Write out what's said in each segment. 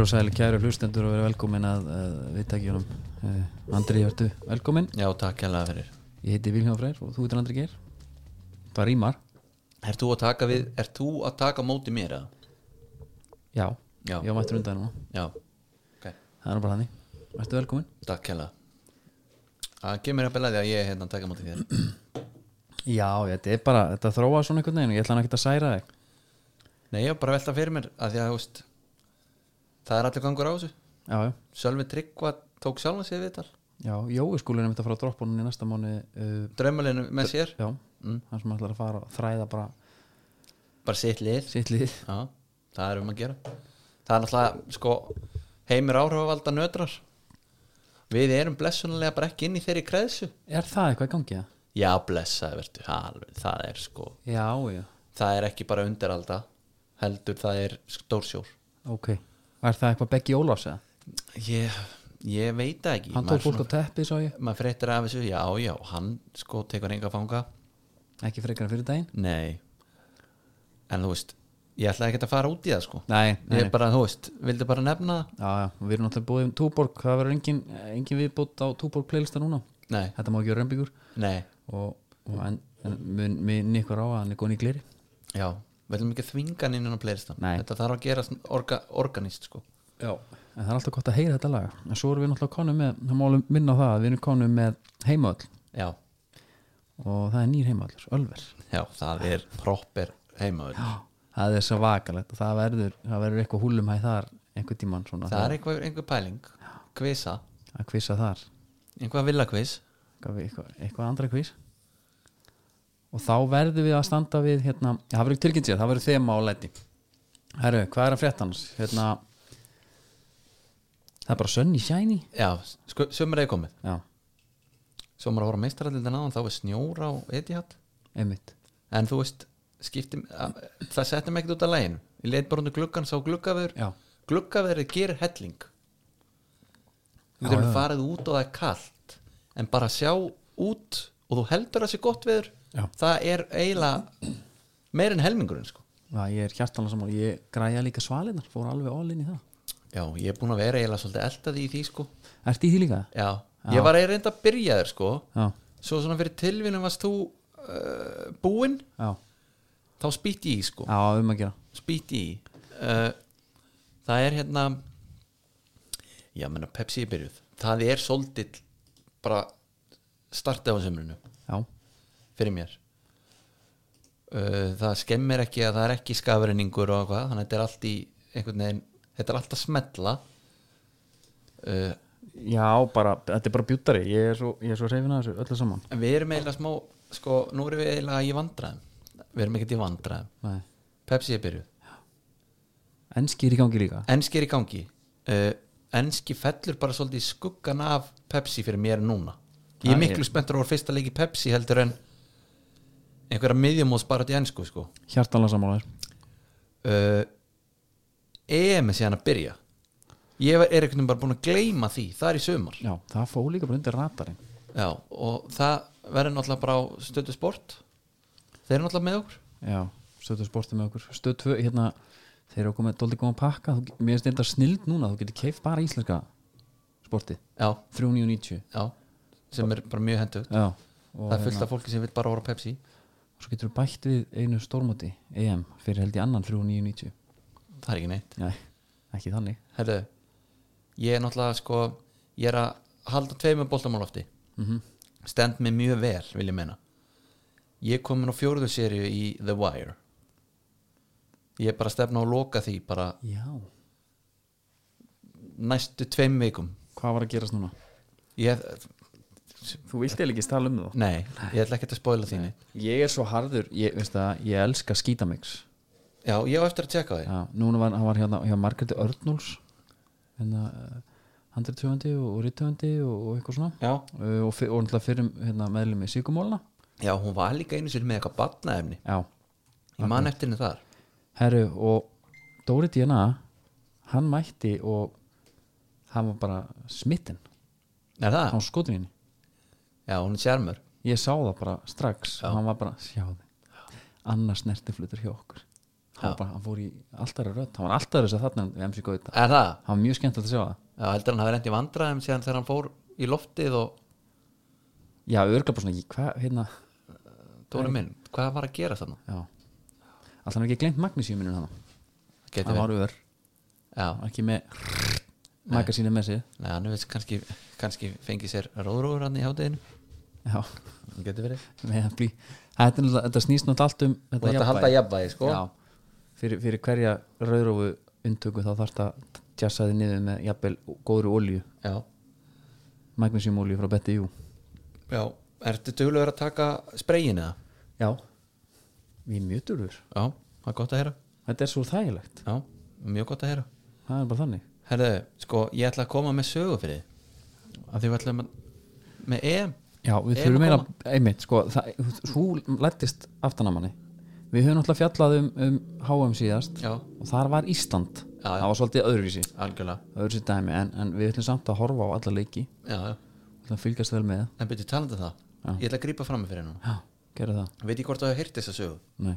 Og sæli kæru hlustendur og verið velkomin að uh, viðtækjunum uh, Andri, verðu velkomin? Já, takk hérlega fyrir. Ég heiti Vilhjá Freyr og þú heitir Andri Geir. Það rýmar Er þú að taka við, er þú að taka móti mér eða? Já, Já. ég mættur undan núna. Já, ok, Það er bara þannig. Verðu velkomin? Takk hérlega Það kemur að belaði að ég er hérna að taka móti þér. Já, þetta er bara, þetta þróa svona einhvern veginn og Ég ætla hann ekki að særa þig. Nei, ég var bara að velta fyrir mér að því að, þú veist Það er allir gangur á þessu. Já, já, Sölvi Tryggva tók sjálfan sig viðtal. Já Jói skúlinn er mitt að fara á droppunum í næsta mánu uh, Draumalinu með sér? Já, mm. hann sem ætlar að fara að þræða bara Bara sitt lið? sitt lið. Já, það er um að gera. Það er náttúrulega, sko Heimir áhrifavalda nötrar. Við erum blessunarlega bara ekki inn í þeirri kreðsu Er það eitthvað í gangi? Já, blessaði verður, alveg, það er sko Já, já, það er ekki bara undiralda heldur það er stórsjór. Ok Er það eitthvað Beggi Ólafs eða? ég, ég veit það ekki. Hann tók fólk á teppi, sá ég. maður fréttir af þessu, já já hann sko tekur enga fanga. Ekki frekar en fyrir daginn? Nei. En þú veist, ég ætla ekki að fara út í það sko. Nei, nei, ég bara, þú veist, vildi bara nefna það? Já, já, við erum náttúrulega búið um Túborg það verður engin, engin viðbútt á Túborg playlista núna. Nei, þetta má ekki vera rembíkur nei, og, og en, en mun, minn ykkur á að hann er góðin í gleri. Já við ætlum ekki að þvinga hann inn á playlistan Nei. þetta þarf að gera orga, organist sko. Já. en það er alltaf gott að heyra þetta lag. En svo erum við náttúrulega konum með, það málum minna á það að við erum konum með heimaöll já, og það er nýr heimaöll, Ölver. Já, það er proper heimaður það er svo vakalegt og það verður, það verður eitthvað húlumhæð þar einhver tíman svona. Það er einhver, einhver pæling. Kvisa, að kvissa þar. Einhver villakvis eitthvað, eitthvað, eitthvað andra kvís og þá verðum við að standa við hérna, já, það verður tilkynnt sér, það verður þema á læti. Herru, hvað er að frétta hans hérna það er bara sunny shiny. Já, sko, sömur er komið. Já, svo maður að horfa meistarallin aðan þá er snjór á Etihad. Einmitt. En þú veist, skipti það settum ekkert út af læginu ég leit bara undir gluggan, sá gluggaveður. Já, gluggaveður gerir helling. Já, við erum já. farið út og það er kalt. En bara sjá út og þú heldur að sé gott veður Já. það er eiginlega meir en helmingurinn sko. Já, ég er hjartanlega saman ég græja líka svalinar, fór alveg all inn í það. Já, ég er búin að vera eiginlega svolítið eldaði í því sko. Ertu í því líka? já, ég var eiginlega reynda að byrja þér sko. Já, svo svona fyrir tilvinum varst þú uh, búinn. Já, þá spýtti ég sko. Já, um að gera. Spýtti í. Uh, það er hérna já, menna Pepsi er byrjuð. Það er svolítið bara startið á semrunu Já, fyrir mér. Uh, það skemmir ekki að það er ekki skafreiningur og eitthvað þannig að þetta er allt í einhvern veginn þetta er allt að smetla uh, já, bara, þetta er bara bjúttari. Ég er svo, svo reyfin að þessu öllu saman. Við erum eiginlega smá sko, nú erum við eiginlega í vandræðum. Við erum ekkert í vandræðum. Nei. Pepsi er byrjuð. Enski er í gangi líka. Enski er í gangi. Uh, enski fellur bara svolítið skuggan af Pepsi fyrir mér núna. Ég er miklu spenntur á fyrsta leiki Pepsi heldur en einhverja miðjumóðs bara til ennsku sko. Hjartanlega saman uh, EM er síðan að byrja. Ég er einhvern veginn bara búin að gleyma því. Það er í sumar. Já, það fó líka bara undir ratarinn Já, og það verður náttúrulega bara á stöðu sport. Þeir eru náttúrulega með okkur. Já, stöðu sportið með okkur. Stöð 2, hérna, þeir eru komið dóldi góðan pakka. Þú, Mér finnst þetta snild núna, þú getur keift bara íslenska sportið. Já, 390 já, sem er bara mjög hendugt Já, og, það er fullt af fólki sem vil bara voru Pepsi og svo getur þú bætt við einu stórmóti EM fyrir held í annan 3990 það er ekki neitt. Nei, ekki þannig. Herðu, ég er náttúrulega sko ég er að halda tveimur boltamálofti mm stend mig mjög vel, vil ég meina. Ég er komin á fjóruðu serju í The Wire. Ég er bara að stefna að loka því bara Já, næstu tveim vikum. Hvað var að gerast núna? ég, Þú vilt eða ekki tala um það. Nei, ég ætla ekki að spoila því neitt. Ég er svo harður, ég, veist það, ég elska skítamix. Já, ég á eftir að tjekka því. Já, núna var, hann var hérna hjá Margréti Örnúls hérna handriðtöfandi og rittöfandi og, og eitthvað svona. Já. uh, og, náttúrulega fyrir hérna, meðlum í Sigumólna já, hún var líka einu sér með eitthvað batnaefni Já, ég man eftir henni þar. Herru og Dóri DNA hann mætti og hann var bara smitten. Er það? hann skotin henni já, hún er sérmur ég sá það bara strax. Já. og hann var bara, sjáðu annars nertiflutur hjá okkur. Hann, bara, hann fór í alltaf rödd. Hann var alltaf þess að þarna við MC Gauta. Er það? hann var mjög skemmt að sjá það. Já, heldur hann hafi reyndi vandræðum síðan þegar hann fór í loftið og já, örgla bara svona, hvað, hérna? Dóri minn, hvað var að gera þarna? já, alltaf hann ekki gleymt magnísíuminu hann Geti hann var ör, ekki með magasínu með sig Nei, hann hefur kannski, kannski fengið sér róðróður hann í hátæðinu já, þetta, náttúrulega- þetta snýst nátt allt um Og þetta halda jafnvægi. sko. Já, fyrir, fyrir hverja rauðrófu inntöku þá þarf það tjassaði niður með jafnvel góðri olíu. Já, magnísíumolíu frá Betty Jú. Já. Ertu duglegur að taka spreyin eða? já, við mjög dörur Já, það er gott að heyra. Þetta er svo þægilegt, Já, mjög gott að heyra. Það er bara þannig. Herðu, sko, ég ætla að koma með sögu fyrir þið að því við ætlum að með EM Já, við þurfum að meira einmitt, sko, það, svo lættist aftan að manni. Við höfum náttúrulega fjallað um, um HM síðast Já, og þar var Ísland. Já, já. það var svolítið öðruvísi, algjörlega. Öðruvísi dæmi en, en við ætlum samt að horfa á alla leiki. Já, já, við ætlum að fylgjast vel með. En byrju talandi um það. Ég ætla að grípa fram með fyrir hennu Já, gera það, Veit ég hvort það hefur heyrt þessa sögu? Nei.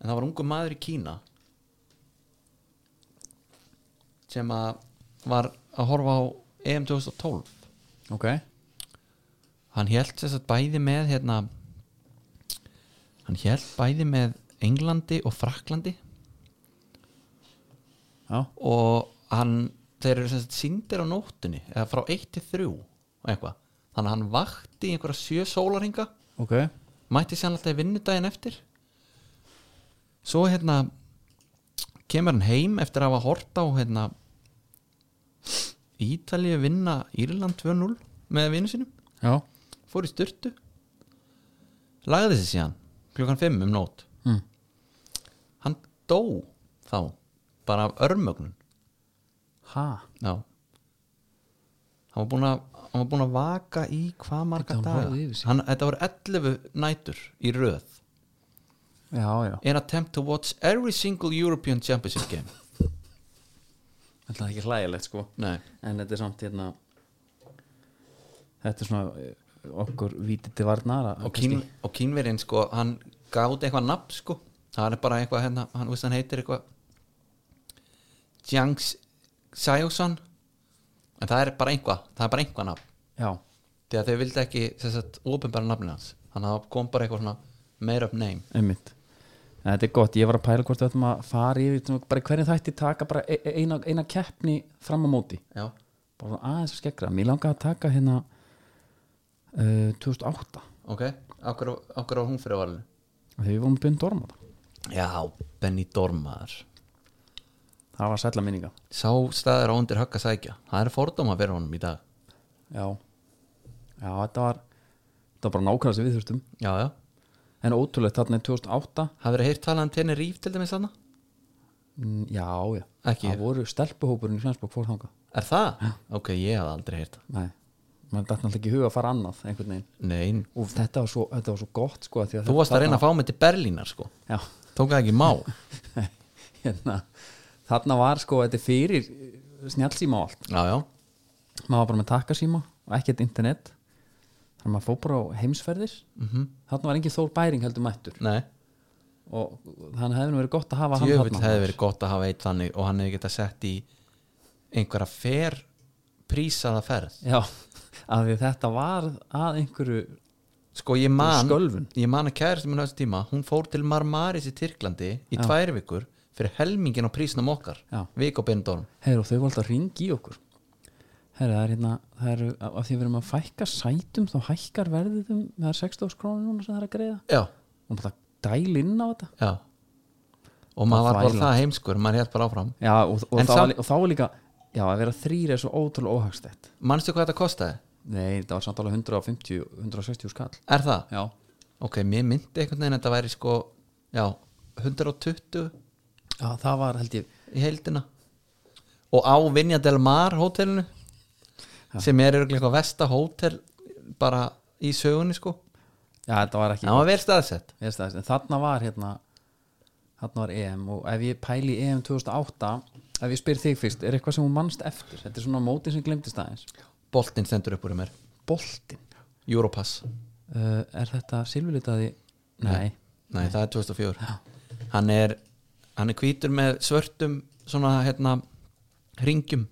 En það var ungu maður í Kína sem að var að horfa á EM 2012 Ok, hann held þess að bæði með hérna hann held bæði með Englandi og Fraklandi já, og hann þeir eru síndir á nóttunni eða frá 1 til 3 og eitthvað. Þannig að hann vakti í einhverja sjö sólarhinga ok. Mætti sér alltaf í vinnudaginn eftir. Svo hérna kemur hann heim eftir að hafa hort á hérna Ítalíu vinna Írland 2-0 með vinnu sínum. Já, fór í styrtu lagði þessi síðan klukkan 5 um nót mm. hann dó þá bara af örmögnun. Ha? Já. Hann var búinn að hann var búinn að vaka í hvað marga daga. hann, þetta voru 11 nætur í röð. Já, já, an attempt to watch every single European Championship game. Þetta er ekki hlægilegt sko. Nei, en þetta er samt hérna þetta er svona okkur vítið til varnar og, kín, og kínverinn sko hann gáði eitthvað nafn sko. Það er bara eitthvað hérna, hann veist hann heitir eitthvað Jiang Sayosan en það er bara einhvað, það er bara einhvað nafn. Já, því að þau vildi ekki ópenbæra nafnið hans. Þannig að það kom bara eitthvað svona made up name. Einmitt. En þetta er gott, ég var að pæla hvort við ætlum að fara yfir bara hvernig þætti taka bara e- e- eina, eina keppni fram á móti. Já, bara aðeins að skeggra, mér langaði að taka hérna uh, 2008 ok, okkur, á hún fyrir valinu? Þegar við vorum byrjum dorma já, Benny Dormaður það var sætla minninga. Sá staður á undir högg að sækja. Það er fordóma fyrir honum í dag. Já, já þetta var þetta var bara nákvæmlega sem við þurftum. Já, já, en ótrúlegt þarna er 2008 hafið þið heyrt talað um tenni ríf til dæmis þarna? mm, já, já, Ekki. Það voru stelpuhópurinn í Svensborg fór þangað. Er það? ok, ég hafði aldrei heyrt það. Nei, mann dætti náttúrulega ekki huga að fara annað einhvern veginn. Nei, og þetta var svo, þetta var svo gott sko þú varst að reyna að fá mig til Berlínar sko. Tók það ekki má hérna þarna var sko, þetta fyrir snjallsíma og allt. Já, já, maður var bara með takkasíma og ekkert internet. Þannig að maður fór bara á heimsferðir. Mm þarna var engin þór bæring heldur mættur. Nei. Og þannig hefði verið gott að hafa hann Tjöfull þarna. hefði verið gott að hafa eitt þannig og hann hefði getað sett í einhverja fer prísaða ferð. Já, að því þetta var að einhverju sko ég man ég man að kærast minn á þessu tíma hún fór til Marmaris í Tyrklandi í Já. tvær vikur fyrir helmingin á prísnum okkar vik og bindorm Heyr, og þau voru alltaf að ringi í okkur. Heyr, það er hérna það eru, af því við erum að fækka sætum þá hækkar verðið um það er 60 krónur núna sem það er að greiða. Og bara dæl inn á þetta. Já. Og maður var bara það heimskur maður hélt bara áfram. Já, og, og, þá, samt- og þá var líka já, að vera þrýr er svo ótrúlega óhagstætt. Manstu hvað þetta kostaði? Nei, það var samt alveg 150 160 skall. Er það? já, ok, mér myndi einhvern veginn að þetta væri sko já, 120 já það var held ég í heildina. Og á Vinja del Mar hótelinu sem er eitthvað vesta hótel bara í sögunni sko. Já, þetta var ekki það var vel staðsett. Veist það, en þarna var hérna þarna var EM og ef ég pæli EM 2008 ef ég spyr þig fyrst, er eitthvað sem hún mannst eftir? Þetta er svona mótin sem glemtist aðeins boltinn stendur upp úr mér. Boltinn, Europass, uh, er þetta silfurlitaði? Nei, nei. Það er 2004 hann er hann er hvítur með svörtum svona hérna ringjum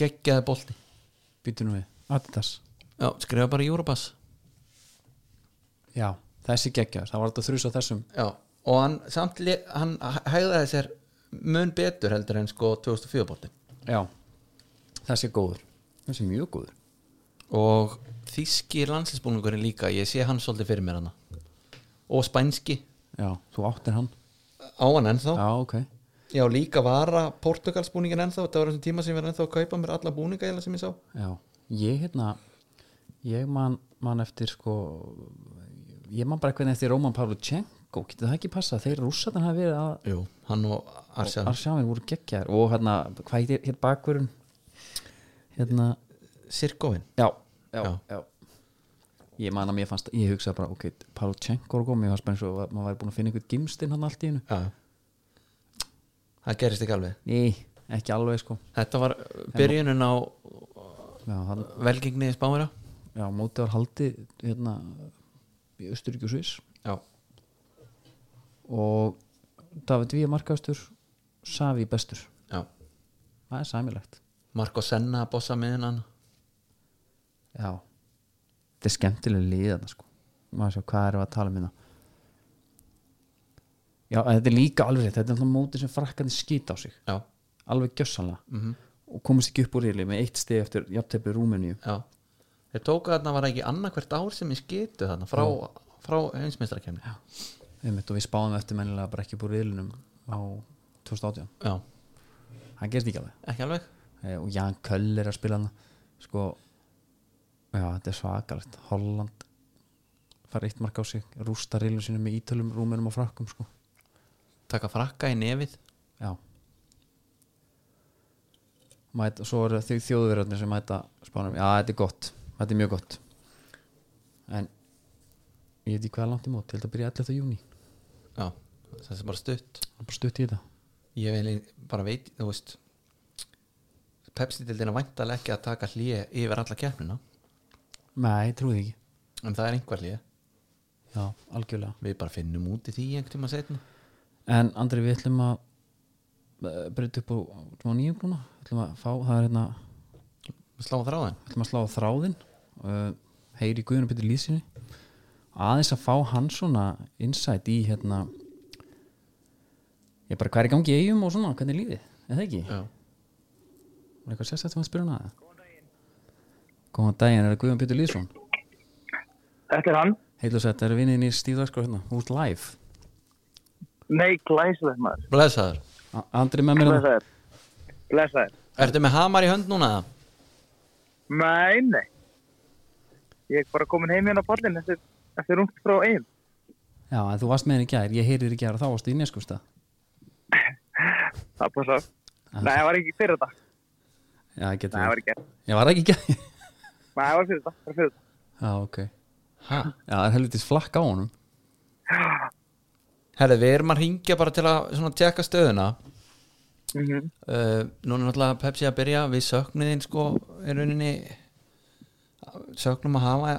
geggjaði bolti. Býtu nú við, Adidas. Já, skrifa bara Europass. Já, þessi geggjar, það var þetta þrjus á þessum. Já, og hann samt hann hægðaði sér mun betur heldur en sko 2004 bolti Já, þessi er góður. Þessi er mjög góður. Og þíski landslisbúningurinn líka ég sé hann svolítið fyrir mér hana og spænski. Já, þú áttir hann. Á hann ennþá? Já, ok. Já líka vara Portugalsbúningin ennþá þetta var þessum tíma sem ég var ennþá að kaupa mér alla búninga eiginlega sem ég sá. Já, ég hérna ég man, man eftir sko ég man bara hvernig eftir Róman Pavluchenko getur það ekki passa, þeir rússatan hafa verið að Jú, hann og Arsjáin voru geggjar og hérna, hvað heitir hér bakvörun hérna, Sirkovin já, já, Já. já. Ég man að mér fannst, ég hugsaði bara ok, Pavluchenko er komið, ég fannst bara eins og að maður væri búin að finna einhvern gimstinn hann allt í hennu já. Það gerist ekki alveg? Nei, ekki alveg sko. Þetta var byrjunin á Já, hann, velgengni í Spámera já? Mótið var haldið hérna í Östuríki og Sviss. Já, og David Vía markastur Savi bestur, já. Það er sæmilegt Marko Senna að bossa með hann já. Þetta er skemmtilega liðan sko. maður sjá hvað við að tala um hérna. Já, þetta er líka alveg þetta er alltaf mótið sem frakkandi skýta á sig. Já, alveg gjössanlega mhm. Og komast ekki upp úr reyli með eitt steg eftir jafntefni Rúmeníu. Já, þeir tóku þarna var ekki annarkvert ár sem ég skitu þarna? Frá, frá heimsmeistarakefni Já, og við spáðum eftir mennilega bara ekki upp úr reylinum á 2018 það gerst ekki alveg. Ekki alveg og Jan Köll er að spila hana sko já, þetta er svakalegt. Holland fara eitt mark á sig rústa reilu sinu með ítölum, rúmenum og frakkum sko. Taka frakka í nefið. Já. Mæta, svo eru þau þjóðverðarnir sem mæta spánum, já þetta er gott. Þetta er mjög gott. En ég veit ekki hvað langt í mót. Held að byrja 11. júni Já, það er bara stutt. Bara stutt í þetta. Ég vil bara veit, þú veist Pepsi-dildina væntalega ekki að taka hlýja yfir alla keppnina. Nei, ég trúi því ekki. En það er einhver hlýja já, algjörlega. Við bara finnum út í því einhvern tíma setna En Andri, við ætlum að uh, breyta upp á smá nýjum núna? Við ætlum að fá, það er hérna við Slá þráðin ætlum að slá á þráðinn. Uh, heyri Guðun Pétur Lýsinni aðeins að fá hann svona insight í hérna ég bara hvað er í gangi eigum og svona, hvernig er lífið, er það ekki? Já, Er eitthvað sérstætt sem að spyrja hana Góðan daginn, er það Guðun Pétur Lýsson? Þetta er hann? Heilu sett, er vinnin í stíðarskrá hérna, út live Nei, glæsilegt maður. blessaður A- Andri með mér hérna Blessaður. Blessaður. Ertu með hamar í hönd núna? Nei, nei. Ég er bara komin heim hérna á pallin eftir, eftir rungt frá eigin. Já, en þú varst með henni í gær, ég heyrir í gær og þá varstu í neskústa Það passar. Nei, það var ekki fyrir þetta. Já, Nei, getur það var ekki. Ég var ekki gær Nei, það var fyrir þetta. Það var fyrir þetta. Já, ok Ha? Já, það er helvitis flakk á honum Herri, við erum að ringja bara til að svona tjekka stöðuna Mm -hmm. uh, Núna er náttúrulega Pepsi að byrja við söknuðin sko er rauninni söknum að hafa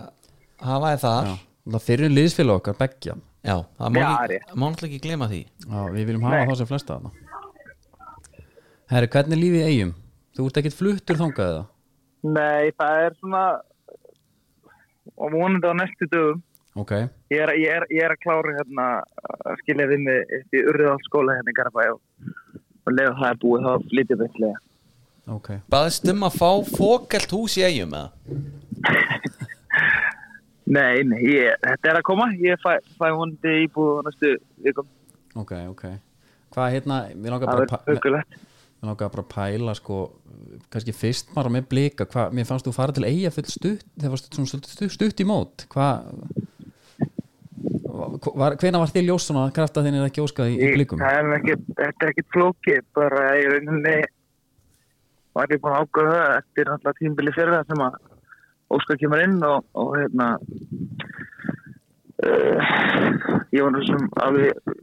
hafa þið þar Já, það fyrir liðsfélag okkar, beggja Já, það má, ekki, náttúrulega ekki glema því Já, við viljum hafa Nei. þá sem flesta þarna Herri, hvernig er lífið í eigum? Þú ert ekkert fluttur þangað eða? Nei, það er svona og vonandi á næstu dögum. Ok, Ég er, ég er, ég er að klára hérna að skilja mig upp í Urriðalskóla hérna í Garabæ og, og lefa það er búið þá flytjum við eitthvað. ok Baðist um að fá fókelt hús í eigum eða? Nei, nei, ég, þetta er að koma. Ég fæ, fæ vonandi íbúið á næstu vikum. Ok, ok Hvað hérna, við langar bara, að við langar bara að pæla sko, kannski fyrst bara með blika hvað, mér fannst þú fara til eiga full stutt þegar varst svona stutt, stutt, stutt í mót hvað var, hvena var þið ljós svona að krafta þinn er ekki óskað í, í Ég- blikum? Það er ekki, þetta er ekkit flókið, bara í rauninni var ég búin að ákveða það eftir náttúrulega tímbili fyrir það sem að Óskar kemur inn og, og hérna uh, ég var nú sem alveg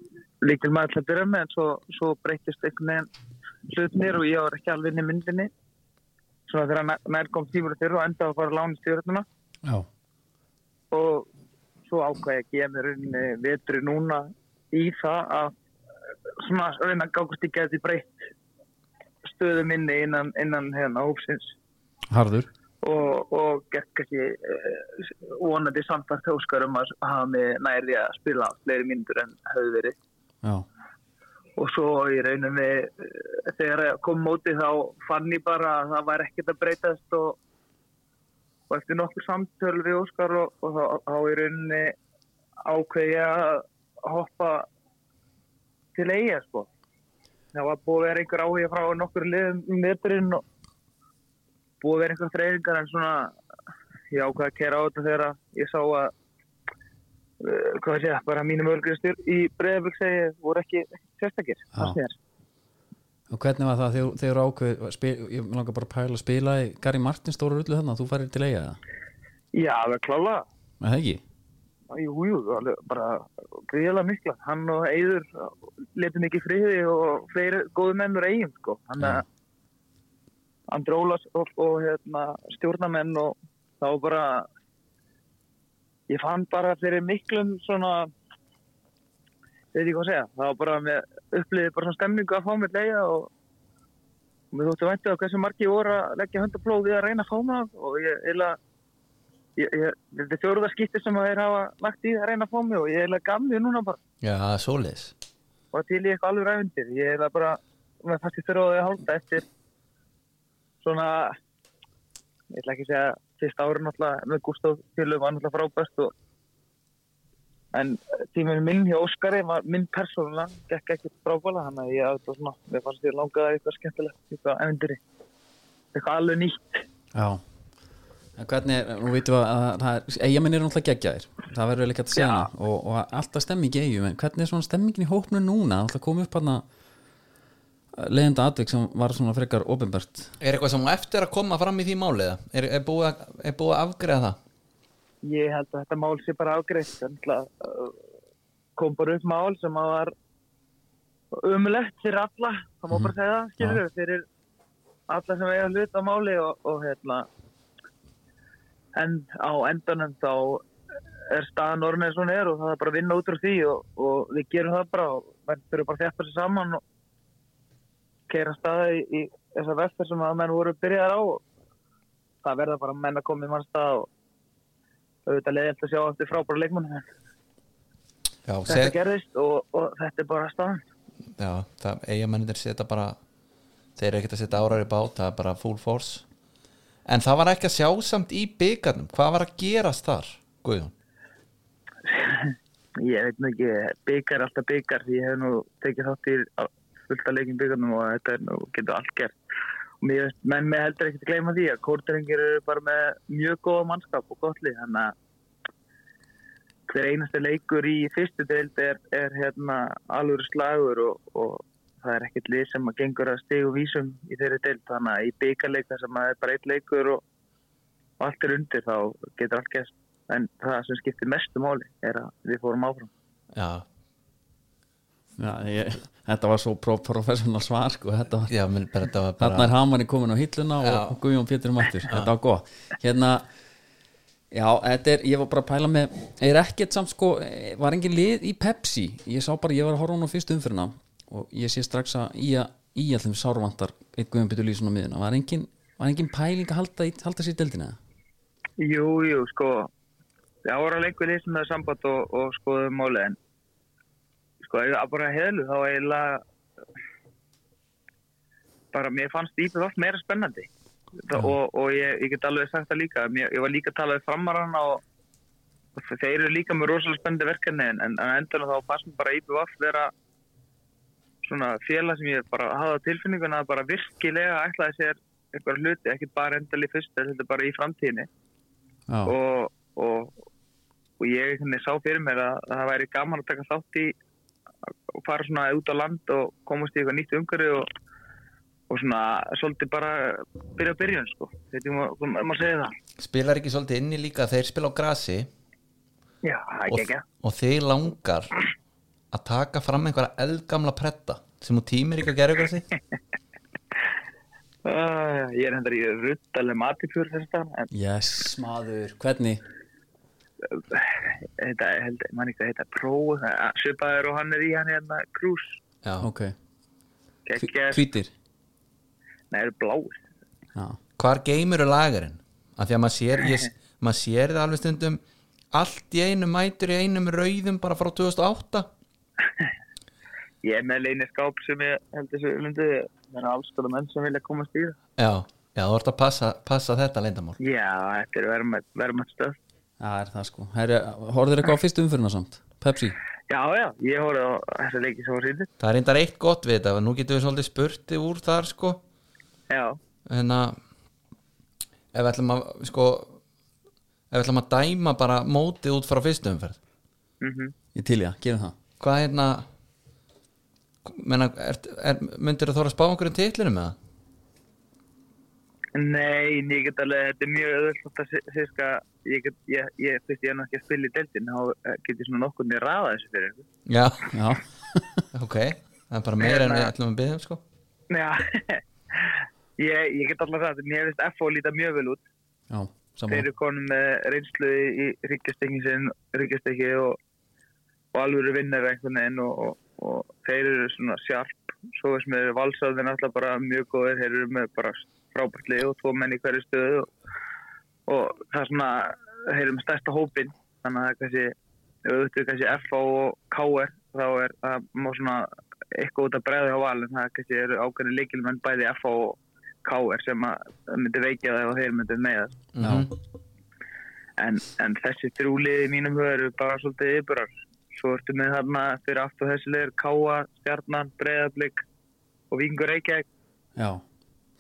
líkil maður til að byrja með en svo, svo breytist einhvern veginn hlutnir og ég var ekki alveg inn í myndinni. Svona þegar nær, nær kom tímur fyrir og endaði að fara að lána stjórnuna Já, og svo ákvæði ég að gefa mér rauninni vetri núna í það að svona reyna að gákast í geti breytt stöðu minni innan, innan hérna hópsins. Harður. Og, og gert kannski uh, vonandi samtart óskar um að hafa mig næri að spila fleiri myndur en höfðu verið. Já, og svo í rauninni uh, þegar ég kom móti þá fann ég bara að það var ekkert að breytast og, og eftir nokkur samtöl við Óskar og, og þá, þá í rauninni ákveði að hoppa til eiga sko. Það var búið að vera einhver áhuga frá nokkur liðum um veturinn og búið að vera einhver þreyfingar en svona ég ákveði að kera á þetta þegar ég sá að uh, hvað ég segja, bara mínum ölgristur í Breiðabögg segi voru ekki sérstakir og hvernig var það þegar þegar ákveð spil, ég langar bara að pæla að spila í Gary Martin stóru rullu þarna, þú færir til eiga Já, það er klála það ekki? Jú, jú, alveg bara gríðilega mikla. Hann og Eiður letur mikið friði og fleiri góðu mennur eigin, sko. Hann Já. er Andri Ólas og, og hérna, stjórnamenn og þá bara ég fann bara fyrir miklum svona veit ég hvað að segja, það var bara með uppliðið bara svona stemningu að fá mér leiða og og mér þóttu væntu að hversu margi voru að leggja hundaplóð við að reyna að fá mig og ég eila ég, ég, þetta er fjóruða skipti sem að þeir hafa lagt í að reyna að fá mig og ég eila gaf mig núna bara. Já, svoleiðis. Og til í eitthvað alveg ræfundir ég eila bara, með fast í þurfaði að hálta eftir svona ég ætla ekki að segja fyrsta ári náttúrulega með Gustaf Fjölu var náttúrulega frábært og en tíminu minn hjá Óskari minn persónulega, gekk ekki frábæla þannig að ég að svona, mér fannst ég langaði eitthvað skemmtilegt, eitthvað efindiri eitthvað alveg nýtt. Já. En hvernig, nú veitum við að eigamenn eru náttúrulega geggjaðir. Það verður vel ekki að segja og, og alltaf stemming í eigum en hvernig er svona stemmingin í hópnu núna? Alltaf komið upp hann leiðenda atvik sem var svona frekar ofinbært Er eitthvað sem á eftir að koma fram í því máliða? Er, er, búið að, er búið að afgreða það? ég held að þetta mál sé bara að uh, kom bara upp mál sem að var umulett fyrir alla það má bara segja það, skilur við, fyrir alla sem eiga hlut á máli og, og hérna en á endanum þá er staðan orðin eins og hún er og það er bara að vinna út úr því og, og við gerum það bara og við þurfum bara að þjafta sér saman og keira staða í, í þessa vestar sem að menn voru byrjaðar á og það verða bara menn að koma í mannstað og auðvitað leiðilt að sjá eftir frábæra leikmann Já, þetta seg, gerðist og, og þetta er bara staðan. Já það eigamennir setja bara þeir eru ekkert að setja árar í bát það er bara full force. En það var ekki að sjá samt í byggarnum Hvað var að gerast þar, Guðjón? ég veit nú ekki, byggar alltaf byggar ég hef nú tekið þátt í fullt að leikin byggarnum og þetta er nú getur allt gert. Og mér menn með heldur ekki að gleyma því að kórdringir eru bara með mjög góða mannskap og gott lið þannig að hver einasti leikur í fyrstu deild er, er hérna alveg slagur og, og það er ekkert lið sem að gengur að stigu vísum í þeirri deild þannig að í byggarleika sem að er bara eitt leikur og, og allt er undir þá getur allt gæst en það sem skiptir mestu máli er að við fórum áfram. Já, Já, ég, þetta var svo pro professional svar sko, þetta var já menn, bara, þetta var Þarna bara er Hamanni komin á hilluna Já. og Guðjón Pétur mættur, þetta var góð Hérna, já, þetta er ég var bara að pæla með, er ekkert samt sko, var engin lið í Pepsi? Ég sá bara, ég var að horfa hún á fyrstu umfyrirna og ég sé strax að í, að, í allum sárvantar eitt Guðjón Pétur Lýsson á miðuna, var engin, var engin pæling að halda, í- halda sér í deildina Jú, jú, sko. Það voru að leikur lýsum með samband og, og skoðum máli en sko, að bara heflu þá eiginlega bara mér fannst íbjöð allt meira spennandi. Já. og, og ég, ég get alveg sagt það líka mér, ég var líka að tala við framarann og, þeir eru líka með rosalega spennandi verkefni en, en endur þá fannst mér bara íbjöð allt vera svona félag sem ég bara hafði á tilfinninguna að bara virkilega ætlaði sér eitthvað hluti, ekki bara endal í fyrst þetta bara í framtíðinni. Og, og, og ég sá fyrir mér að, að það væri gaman að taka þátt í og fara svona út á land og komast í eitthvað nýtt umhverju og, og svona svolítið bara byrja að byrja sko, þetta má, má segja það. Spilar ekki svolítið inni líka? Þeir spila á grasi. Já, það er og, ekki ekki og þeir langar að taka fram einhverja eldgamla pretta sem þú tímir ekki að gera ykkur því uh, Ég er hendur í ruttaleg matipjur þess að en yes, maður, hvernig þetta held, mann ekki að þetta próf svipaður og hann er í hann hérna krús já. ok, hvítir. Nei, eru bláir. Já, hvar geymur er lagarinn af því að maður sér, ég, maður sér það alveg stundum allt í einu mætur í einum rauðum bara frá 2008 Ég er með leini skáp sem ég held þessu lundu Það er alls konar menn sem vilja komast í það. Já, já, þú ert að passa, passa þetta leyndamál Já, þetta er verðmætt stöð það er það sko. Horfður eitthvað á fyrstu umfyrirna samt? Pepsi, Já, já, ég horfði á þessa leiki sem var sýndir það er reyndar eitt gott við þetta nú getum við svolítið spurti úr þar sko. Já, en að ef við ætlum að sko ef við ætlum að dæma bara mótið út frá fyrstu umferð. Mhm. Ég til ég, gerum það. Hvað er hérna menna, er, er, myndir þú þóra að spá einhverjum titlinum með það? Nei, ég get alveg, þetta er mjög öðvöld að sérska, ég get, ég, ég, fyrst ég er náttúrulega ekki að spila í deildin, þá get ég svona nokkurni að raða þessu fyrir ykkur. já, já, ok það er bara meira en við ætlum að byggja sko. Já, ég, ég get alveg það, mér finnst FO líta mjög vel út. já, Þeir saman eru konum með reynslu í ríkjastekki og, og alvöru vinnar einhvern veginn og, og, og þeir eru svona sjarp, svo sem eru valsáðin alltaf bara mjög góðir, þeir eru með bara frábært lið og tvo menn í hverju stöðu og, og það er svona, þeir eru með stærsta hópin, þannig að það er kannski, auðvitað kannski FO og KR, þá er það má svona eitthvað út að bregða á valin, það er kannski eru ákveðin leikilmenn bæði FO og KR sem að myndi veikja það og þeir myndi með það. Já, en, en þessi þrjúliði í mínum höfur eru bara svolítið yfirar svo ertu með þarna fyrir aftur þessi liður Káa, Stjarnan, Breiðablík og Vingur Reykjavík. Já.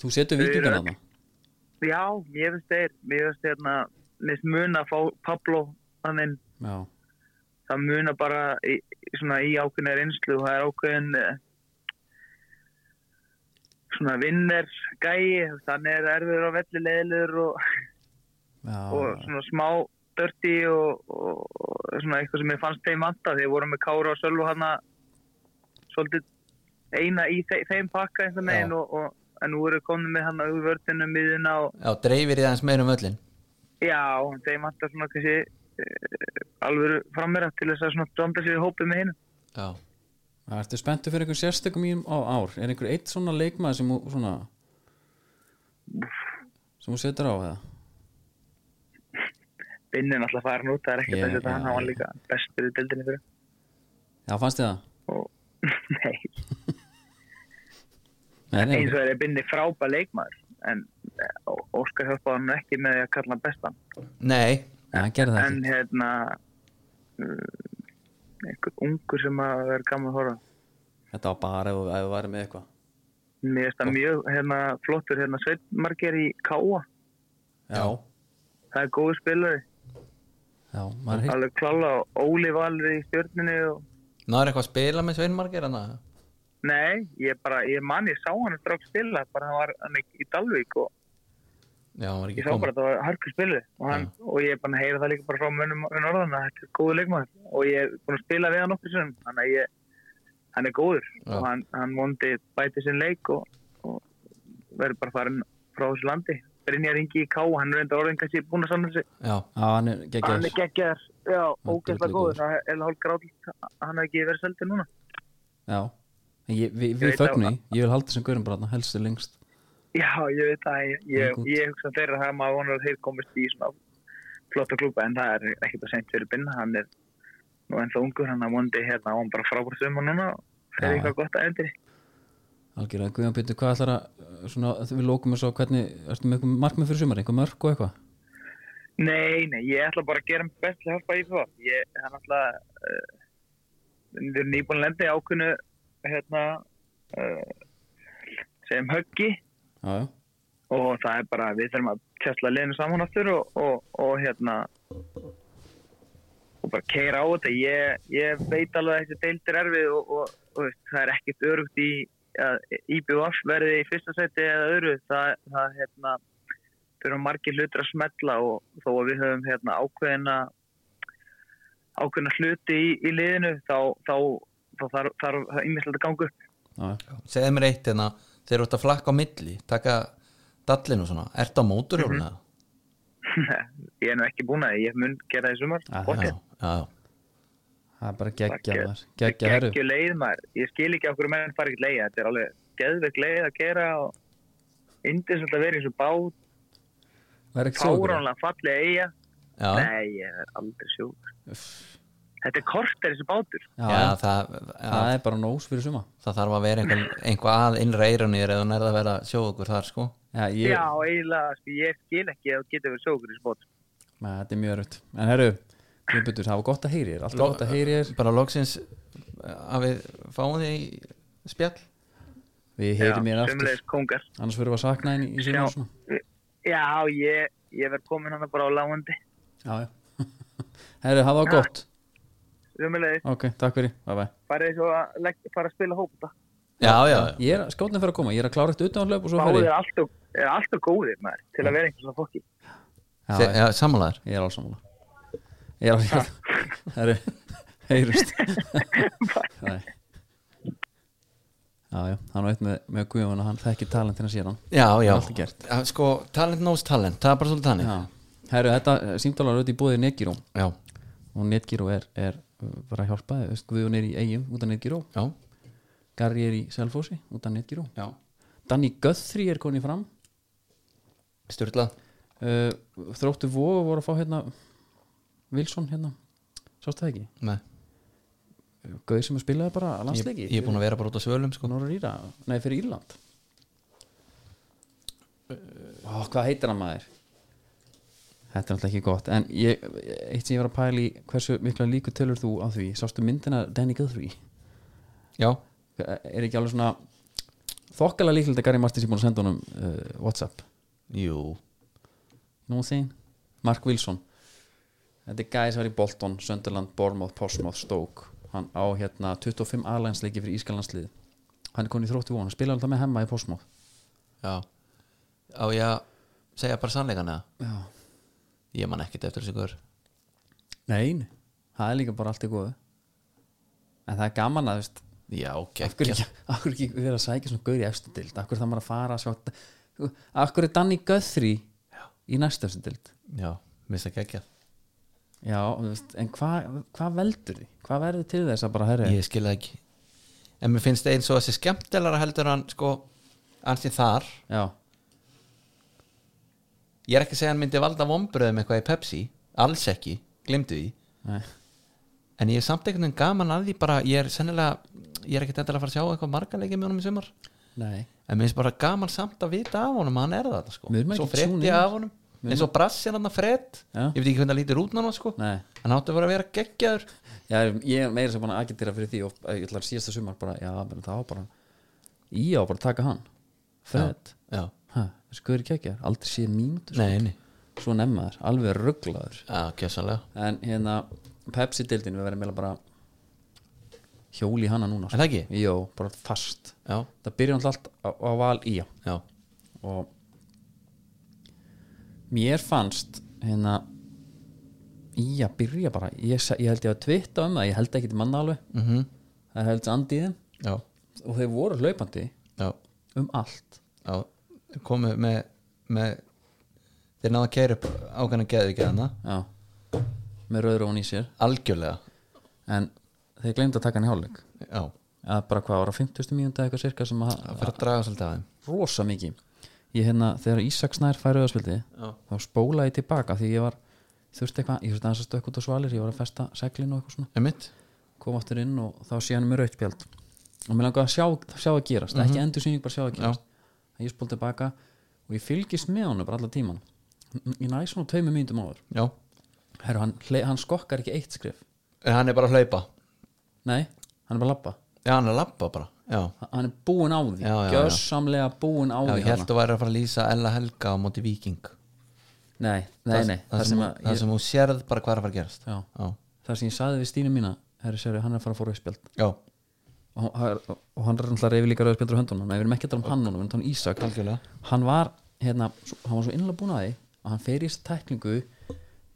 Þú setur vikingan öll- þarna? Já, ég finnst þeir mér finnst mér finnst mun að fá Pablo þannig, já, það muna bara í, svona í ákveðinu reynslu og það er ákveðin eh, svona vinner gæi, þannig er erfiður á velli leiðilegur og og svona smá dörti og, og, og svona eitthvað sem ég fannst þeim vanta þegar voru með Kára og Sölvu hana svolítið eina í þe þeim pakka einhvern veginn og, og en nú eru komin með hana úr vörðinu miðuna og já, dreifir í aðeins meira um öllin já, þeim vantar svona kannski uh, alvöru frammeira til þess að svona blanda sér í hópið með hinn já, Það ertu spenntu fyrir einhver sérstökum í á ár? Er einhver eitt svona leikmaður sem þú svona sem þú setur á eða? Binni er náttúrulega farin út, það er ekkert yeah, þess að hann ég- líka. Bestur í deildinni fyrir Já, fannst þið það? og nei, Nei, eins og er Binni frábær leikmaður en eh, Óskar hjálpaði hann ekki með að kalla hann bestan. Nei hann gerði það en ekki. hérna uh, einhver ungur sem að vera gaman að horfa. Þetta var bara ef þú væri með eitthvað. Mér finnst það mjög hérna, flottur hérna Sveitmarger í Káa Já, það er góður spilari já, alveg klála og Óli Valur í stjórninu og... náður eitthvað að spila með Sveinmargir hana nei, ég bara, ég man ég sá hann strax spila, bara hann var hann í Dalvík og já, hann var ég ekki sá bara komin að það var harkur spilið og, hann, og ég er bara að heyra það líka bara frá mönnum í norðan að þetta er góður leikmaður og ég er búin að spila við hann okkur sem þannig að ég, hann er góður Já. og hann, hann vondi bæti sinn leik og, og verður bara farin frá þessu landi Brynjar Ingi í Ká, hann er enda orðin kannski búin að sanna sig. Já, hann er hann geggjær er geggjar, já, ógeðslega góður. Það er hálf gráðið, hann hefði ekki verið seldur núna. Já, En ég, við, Ég við að- í Ég vil halda sem gurum bara helst til lengst. Já, ég veit að ég, ég, ég hugsa þeirra það að maður vonar að þeir komist í svona flotta klúpa en það er ekkert að seint fyrir binna. Hann er nú ennþá ungur, hann er vondi hérna og hann bara frábært summa núna og þeir eitthvað gott að endur Algjörlega, Guðjón Pétur, hvað ætlar að uh, svona, við lókum þessu á hvernig, ertu með eitthvað markmið fyrir sumar, einhver mörk og eitthvað? Nei, nei, ég ætla bara að gera mér best til að hjálpa í það. Ég, hann ætla, uh, við erum nýbúin að lenda í ákveðnu, hérna, uh, segjum höggi já, og það er bara, við þurfum að kjæsla liðinu saman aftur og, og, og hérna, og bara keira á þetta. Ég, ég veit alveg að þessi deildir erfið og, og, og það er ekkert örugt í að IBF verði í fyrsta seti eða öðru. Það, það hérna, þurfum margir hlutir að smetla og þó að við höfum hérna, ákveðina ákveðina hluti í, í liðinu þá, þá, þá þarf þarf það ýmislegt að ganga upp segðu mér eitt hérna þeir eru út að flakka á milli taka dallinu svona, ertu á móturhjóluna ég er nú ekki búin að ég mun gera það í sumar já, já, já. Það er bara geggja maður. Geggja herru Gekkju leið maður, ég skil ekki okkur menn fara ekki leið, þetta er alveg geðveik leið að gera og indisvöld að vera í þessu bát, það ekki sjókur fáránlega falli eiga, já, nei ég er aldrei sjók. Þetta er kort er þessu bátur. já, já, það, það er bara nós fyrir suma. Það þarf að vera einhver, einhver að innra eirunir eða nærða að vera að sjó okkur þar sko. Já, ég, Já, eiginlega, sko, ég skil ekki að þú getur verið sjókur í þessu bát. Nei, þetta er mjög örutt en herru, Guðbjörn, það var gott að heyri þér alltaf gott að heyri þér. bara loksins að við fáum því í spjall. Við heyri mér aftur. annars verðum við að sakna henni í síma Já. og Já, ég, ég verð komin hann bara á lágandi. já, já. Herru, hafa það gott. Sömulegis, ok, takk fyrir, bye bye farið svo að legg, fara að spila hópa. já, já, ég er, skótnin fyrir að koma, ég er að klára eitt utan hlaup og svo fer Báðir ég er alltaf, er alltaf góðir maður, til að vera einhvers svona fokki. já, Se, já, já samanlegar ég er alls samanlega ég er alls herru, heyrust Nei. já, já, hann veit með, með Guðjón og hann þekki talentina sér hann já, já, sko, talent knows talent, það er bara svolítið þannig. Já. herru, þetta símtalar auðvitað í búið Netgyro já, og Netgyro er, er bara að hjálpa veist, Guðjón er í eigum út af Netgyro já, Garri er í Selfossi út af Netgyro já. Danny Guthrie er konið fram. Styrlað uh, Þróttu Vógu voru að fá hérna Wilson hérna? Sástu það ekki? Nei, Gauð sem að spilaði bara landsleiki? Ég er búin að vera bara út á svölum sko. Nei fyrir Írland. Ó, hvað heitir hann maður? Þetta er alltaf ekki gott. En ég, eitt sem ég var að pæla í hversu mikla líku tölur þú á því? Sástu myndina Danny Guthrie? Já, er ekki alveg svona þokkala líklega að Gary Martins er búin að senda honum uh, Whatsapp? Jú. Nú þín, Mark Wilson þetta er gæði sem var í Bolton Sunderland, Bournemouth, Portsmouth, Stoke. Hann á hérna 25 aðlænsleiki fyrir Ískalandslið hann er konið í þróttu von, hann spilaði alltaf með hemma í Portsmouth? Já, á ég að segja bara sannleikan eða? Já, ég man ekkert eftir þessu gaur. Nein það er líka bara allt í góðu. En það er gaman að veist já, hverju geggja ekki, hverju ekki vera að sækja svona gaur í efstu dild af hverju það maður að fara að sjá hverju er Danny Guthrie í næstu efstu dild já, mista geggja já, veist, en hvað hva veldur því? hvað verður til þess að bara herri? Ég skil það ekki. En mér finnst eins og þessi skemmtilega heldur hann sko, ansið þar. Já, ég er ekki að segja hann myndi valda vombröðum eitthvað í Pepsi. Alls ekki, glimtu því. Nei, en ég er samt einhvern veginn gaman að því bara, ég er sennilega ég er ekki þetta að fara að sjá eitthvað margarleiki með honum í sumar. Nei. En mér finnst bara gaman samt að vita af honum að hann er það sko. Svo in. af honum eins og brass er hann að fredd Já. ég veit ekki hvernig það lítur út nána sko. Nei. hann átti að vera að vera geggjaður. Já, ég er meira sem að agitera fyrir því og ég ætla að síðasta sumar bara, já, menn það var bara í á bara að taka hann. Fred, já, hæ, þessi guður ekki ekki aldrei séð mínútu, sko. nei, nei, svo nefnaður alveg rugglaður en hérna, Pepsi-dildin við verðum meila bara hjóli í hana núna, sko. Er það ekki? Jó, bara fast. Já, það byrja náttúrulega allt á, á val í á. Já, og mér fannst hérna í að byrja bara ég, ég held ég að tvitta um það, ég held ekki til manna alveg. Mhm. Það held andi í þeim. Já, og þeir voru hlaupandi já, um allt. Já. Komið með, með þeir náðu að keira upp hana já, með rauður og í sér. Algjörlega, en þeir glemdu að taka hann í hálfleik. Að bara hvað ára 50. mínúta eitthvað sirka sem að, það fyrir að draga svolítið að þeim. Rosa mikið ég hérna, þegar Ísak Snær færi auðarspildi þá spólaði ég tilbaka því ég var þurfti eitthvað, ég þurfti að stökk út á svalir ég var að festa seglinu og eitthvað svona. Kom aftur inn og þá sé hann með rautspjald og mér langaði að sjá, sjá að gerast ekki endur sýning, bara sjá að gerast. Ég spól tilbaka og ég fylgist með honum bara allar tíman ég næ svona tveimur mínútum áður. Heru, hann, hann skokkar ekki eitt skrif en hann er bara að hlaupa? Nei, hann er bara að labba. Já, hann er að labba bara já, hann er búinn á því, gjössamlega búinn á því ég held að væri að fara að lýsa Ella Helga á móti Viking nei, nei, nei, það, sem, að það sem þú sérð bara hvað er að fara að gerast. Já, já, það sem ég saði við Stínu mína herri, sér, hann er að fara að fóra auðspjald já, og, hann er alltaf reyfi líka rauðspjaldur á höndunum. Við erum ekki að tala um hann við erum að tala um Ísak. Algjörlega. Hann var hérna, hann var svo innlega búin að því að hann fer í þessu tæklingu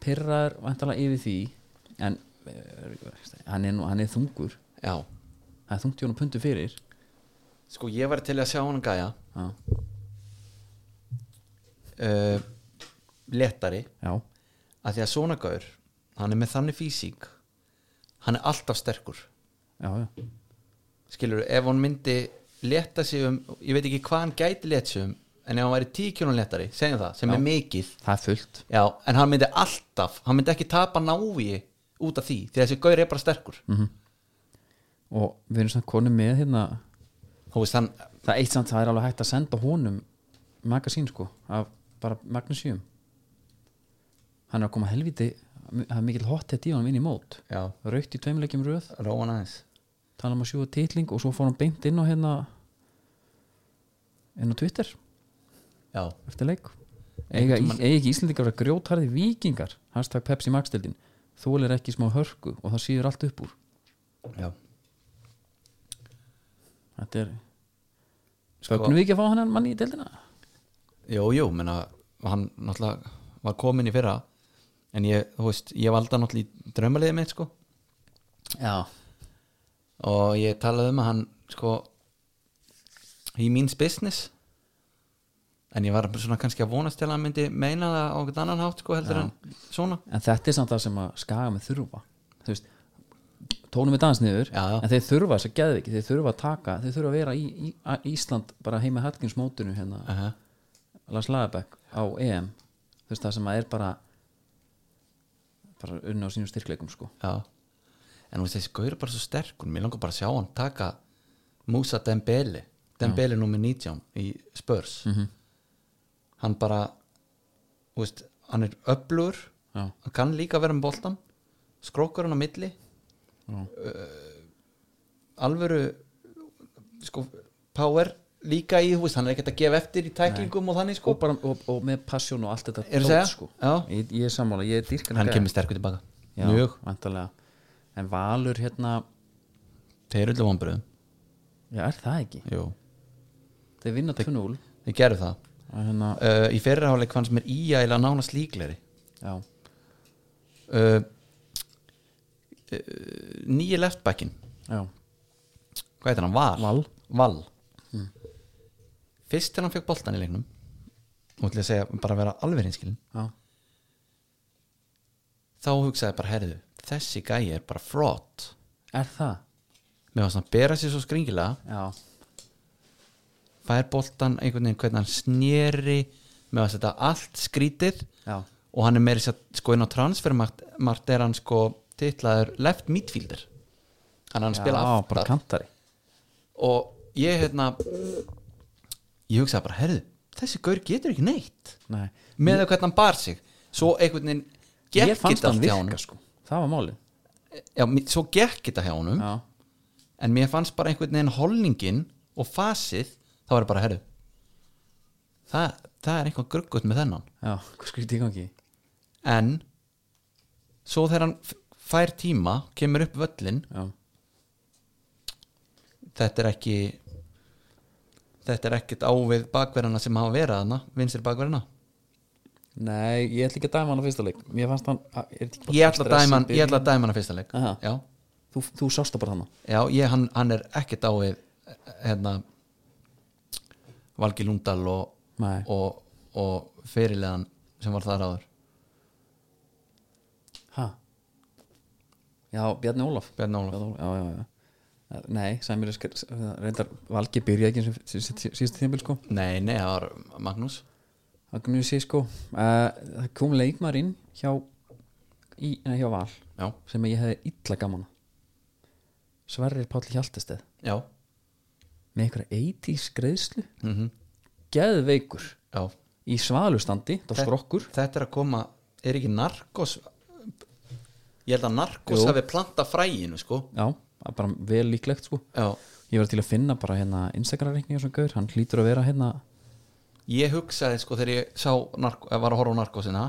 pyrrar vantalega yfir því en eh, hann er, nú, hann er þungur. Já, það er þungt í honum puntu fyrir. Sko ég var til að sjá hann gæja. Uh, léttari. Já, að því að svona gaur hann er með þannig físík hann er alltaf sterkur. Já, já, skilur, ef hann myndi leta sig um, ég veit ekki hvað hann gæti leta sig um, en ef hann væri 10 kjónum letari segjum það, sem Já. er mikið. Það er fullt. Já, en hann myndi alltaf, hann myndi ekki tapa návi út af því, því að þessi gaur er bara sterkur og við erum svona konum með hérna. Þú hann, það er eitt samt, það er alveg hægt að senda honum magasín sko, af bara Magnusíum hann er að koma helviti það er mikil hot þetta í honum inn í mót. Raukt í tveimleikjum röð. Róan aðeins. Tala um að sjúga titling og svo fór hann beint inn á hérna inn á Twitter. Já, eftir leik. Eiga, tímann- eiga ekki Íslandingar að grjótharði vikingar hashtag Pepsi Max-dildin þólir ekki smá hörku og það síður allt upp úr. Já, þetta er Sko- Fögnum við ekki að fá hann manni í dildina? jú, jú, menna hann náttúrulega var komin í fyrra en ég, þú veist, ég valda náttúrulega í draumaliðið mitt, sko Já og ég talaði um að hann sko he means business en ég var svona kannski að vonast til að hann myndi meina það á einhvern annan hátt sko heldur Já. en svona En þetta er samt það sem að skaga með þurfa Þú veist, tónum við dans niður Já, já. en þeir þurfa þess að geða ekki þeir þurfa að taka, þeir þurfa að vera í, í að Ísland bara heima Hallgríms mótinu hérna, uh -huh. Lars Lagerbäck á EM. Þú veist það sem að er bara bara unna á sínum styrkleikum sko. Já. En þú veist þessi gaur er bara svo sterkur. Mér langar bara að sjá hann taka Musa Dembele Dembele nummer 19 í Spurs. Mhm. hann bara þú veist, hann er öflugur Já, hann kann líka vera með boltan skrókur hann á milli já, alvöru sko, power líka í, þú veist, hann er ekkert að gefa eftir í tæklingum og þannig sko. Og, bara, og, og með passion og allt þetta Er segja? sko. Ég, ég er sammála, ég er dýrkan hann kemur sterkur tilbaka. Já, mjög, vantarlega En Valur hérna, þeir eru allir vonbröðum já er það ekki? Jú, Þeir vinna 2-0 þeir gerðu það. Að hérna, uh, í fyrirháleik fannst mér í að eila nánast líkleri Já, uh, uh, nýji leftbackin hvað heitir hann, Val? Val. Val. fyrst þegar hann fekk boltan í leiknum og til að segja bara að vera alveg hinskilin þá hugsaði bara, herðu, þessi gæi er bara fraud Er það? með að bera sér svo skringilega. Fær boltan einhvern veginn hvernig hann sneri með að setja allt skrítið. Já, og hann er meiri sér sko inn á transfermarkt margt er hann sko titlaður left midfielder. Hann hann spila aftar. og ég hérna ég hugsaði bara, herðu, þessi gaur getur ekki neitt. Nei, með að hvernig hann bar sig. Svo einhvern veginn ég fannst hann virka sko. Það var málið. Já, svo gekk þetta hjá Já, en mér fannst bara einhvern veginn holningin og fasið, þá var það bara herðu það, það er eitthvað gruggut með þennan. Já, hvað skrítið gangi? En svo þegar hann fær tíma kemur upp völlin Já, þetta er ekki þetta er ekkert ávið bakverðana sem hafa verið hana, vinstir bakverðana nei, ég ætla ekki að dæma hann á fyrsta leik. Mér fannst hann ég ætla að dæma hann ég byrjun? ætla að dæma hann að fyrsta leik. Þú, þú sást það bara þannig já ég, hann, hann er ekkert ávið hérna Valgi Lundal og, og, og fyrirlegan sem var þar áður Hæ? Já, Bjarni Ólaf. Bjarni Ólaf. Já, já, já, já. Nei, Sæmir reyndar Valgi byrjaði ekki eins og sí- sí- síðasta tímabil sko. Nei, nei, það var Magnús. Kunni sé sko. Það kom leikmar inn hjá í, nei, hjá Val já, sem ég hefði illa gaman. Sverrir Páll Hjaltesteð já, með einhverja 80 greiðslu. Mm geðveikur. Já. Í svalustandi, það Þe- skrokkur. þetta er að koma, er ekki narkos ég held að narkos hafi planta fræginu sko. Já, bara vel líklegt sko. Ég var til að finna bara hérna Instagram-reikningar sem gaur, hann hlýtur að vera hérna ég hugsaði sko þegar ég sá var að horfa á narkosina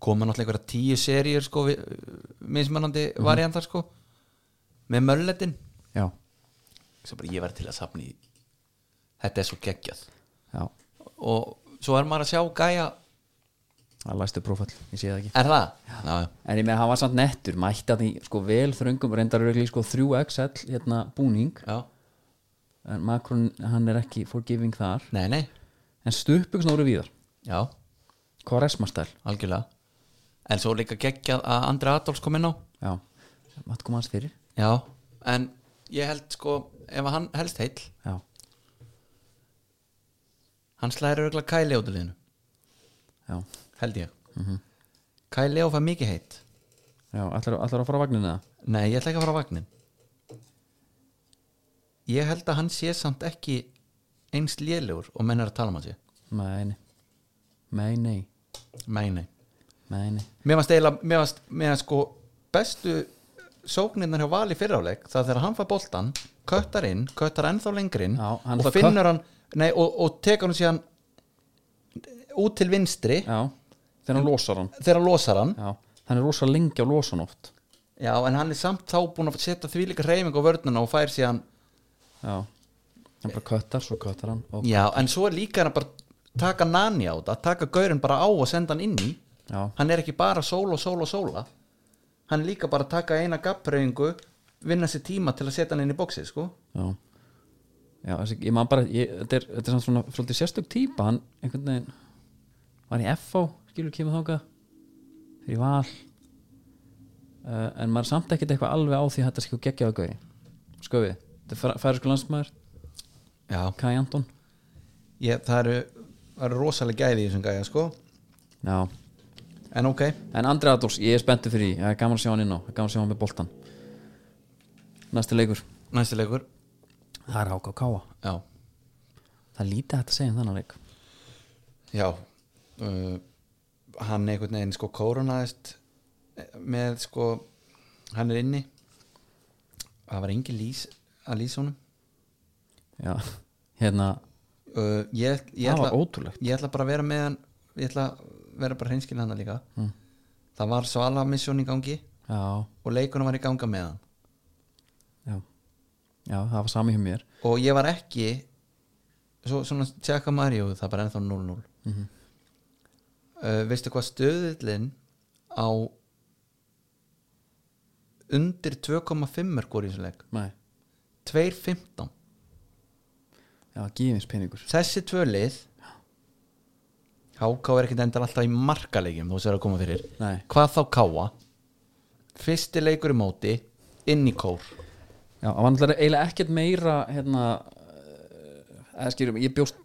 koma náttúrulega einhverja tíu seríur sko vi- mismunandi Mhm. variantar sko með mölletin já, bara ég verði til að safna í þetta er svo geggjað. Já. Og svo er maður að sjá gæja það læstu prófall, ég sé það ekki. Er það? Já, já, en ég með hann var samt nettur, mætti að því sko vel þröngum, reyndar örgli sko 3XL hérna búning, já, en Macron hann er ekki forgiving þar, nei, nei. En stupuksn voru víðar. Já, hvað er esmastæl, algjörlega. En svo líka geggjað að Andri Adolfs kom inn á. Já. Máttu koma hans fyrir. Já, en ég held sko ef hann helst heill Já, hann slæri örgulega Kæli út af liðinu já, held ég. Mm -hmm. Kæli á það mikið heitt já Ætlar, ætlar að fara á vagninu það? nei, ég ætla ekki að fara á vagnin ég held að hann sé samt ekki eins lélegur og menn er að tala um Nei, nei, nei, nei. Nei, nei. Mér varst eiginlega, mér varst, mér varst sko bestu sóknirnar hjá Vali fyrráleik það þegar hann fær boltan, köttar inn köttar ennþá lengri inn Já, hann og finnur hann nei, og, og tekur hann síðan út til vinstri Já, þegar hann losar hann. þegar hann losar hann. Já, hann er rosa lengi á losan oft já, en hann er samt þá búin að setja því líka reyfing á vörnuna og fær síðan Já, hann bara köttar, svo köttar hann já, en svo er líka hann að bara taka nani á þetta, taka gaurinn bara á og senda hann inn í. Já, hann er ekki bara sóla, sóla, sóla. Hann er líka bara að taka eina gappreyfingu vinna sér tíma til að setja hann inn í bóksið sko. Já. Já, þessi, ég maður bara ég, þetta, er, þetta er svona svolítið sérstök típa. Hann einhvern veginn var í FO, skilur kemur þáka fyrir val. Uh, en maður samt ekkert eitthvað alveg á því að þetta skilur geggja á gauði sköfið, þetta færi sko landsmaður Kai Anton. Ég, það eru, eru rosalega gæði í þessum gæja sko. Já, en ok, en Andri Adolfs, ég er spenntur fyrir það er gaman að sjá hann inn á, það er gaman að sjá hann með boltan næsti leikur. Næsti leikur. Það er Háka Káa, já, það er lítið hægt að segja um þennan leik. Já. Uh, hann einhvern veginn sko kórunaðist með sko hann er inni. Það var engin lýs að lýsa honum. Já, hérna uh, ég, ég, Það var ætla, ótrúlegt. ég ætla bara að vera með hann ég ætla að vera bara hreinskil hann líka. Mm. það var svala missjón í gangi Já, og leikunum var í ganga með hann. Já. Já, það var sami hjá mér. Og ég var ekki svo, svona tjekka jú, það bara ennþá 0-0 Mhm. Uh, veistu hvað stöðullin á undir 2,5 mörg voru í þessu leik? Nei, 2.15 já, gefins peningur þessi tvö lið HK er ekkert endar alltaf í markalegjum þú sér að koma fyrir. Nei, hvað þá káa fyrsti leikur í móti inn í kór. Já, það var náttúrulega eiginlega ekkert meira hérna eh, eða skýrum, ég bjóst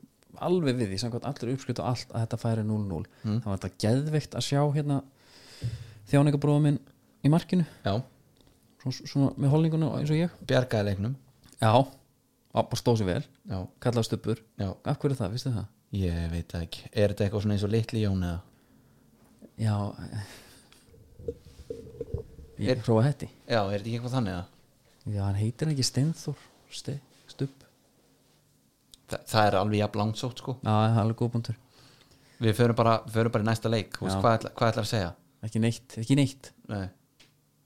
alveg við því samkvæmt allir uppskrift og allt að þetta færi 0-0 Mm. það var þetta geðveikt að sjá hérna þjáningabróða minn í markinu. Já, svona, svona með holninguna eins og ég. Bjargaði leiknum. Já, bara stóð sér vel. Já, kallaði stuppur, já, af hverju það, vistu það? ég veit ekki. Er þetta eitthvað svona eins og litli jón eða? Já. Ég er prófa hætti já, er þetta ekki eitthvað þannig að Já, hann heitir ekki Steinþór Ste, Stupp Þa, það er alveg jafn langsótt sko. Já, það er alveg góð punktur. Við förum bara, förum bara í næsta leik. Veist, hvað, ætla, hvað ætlar að segja? Ekki neitt, ekki neitt. Nei.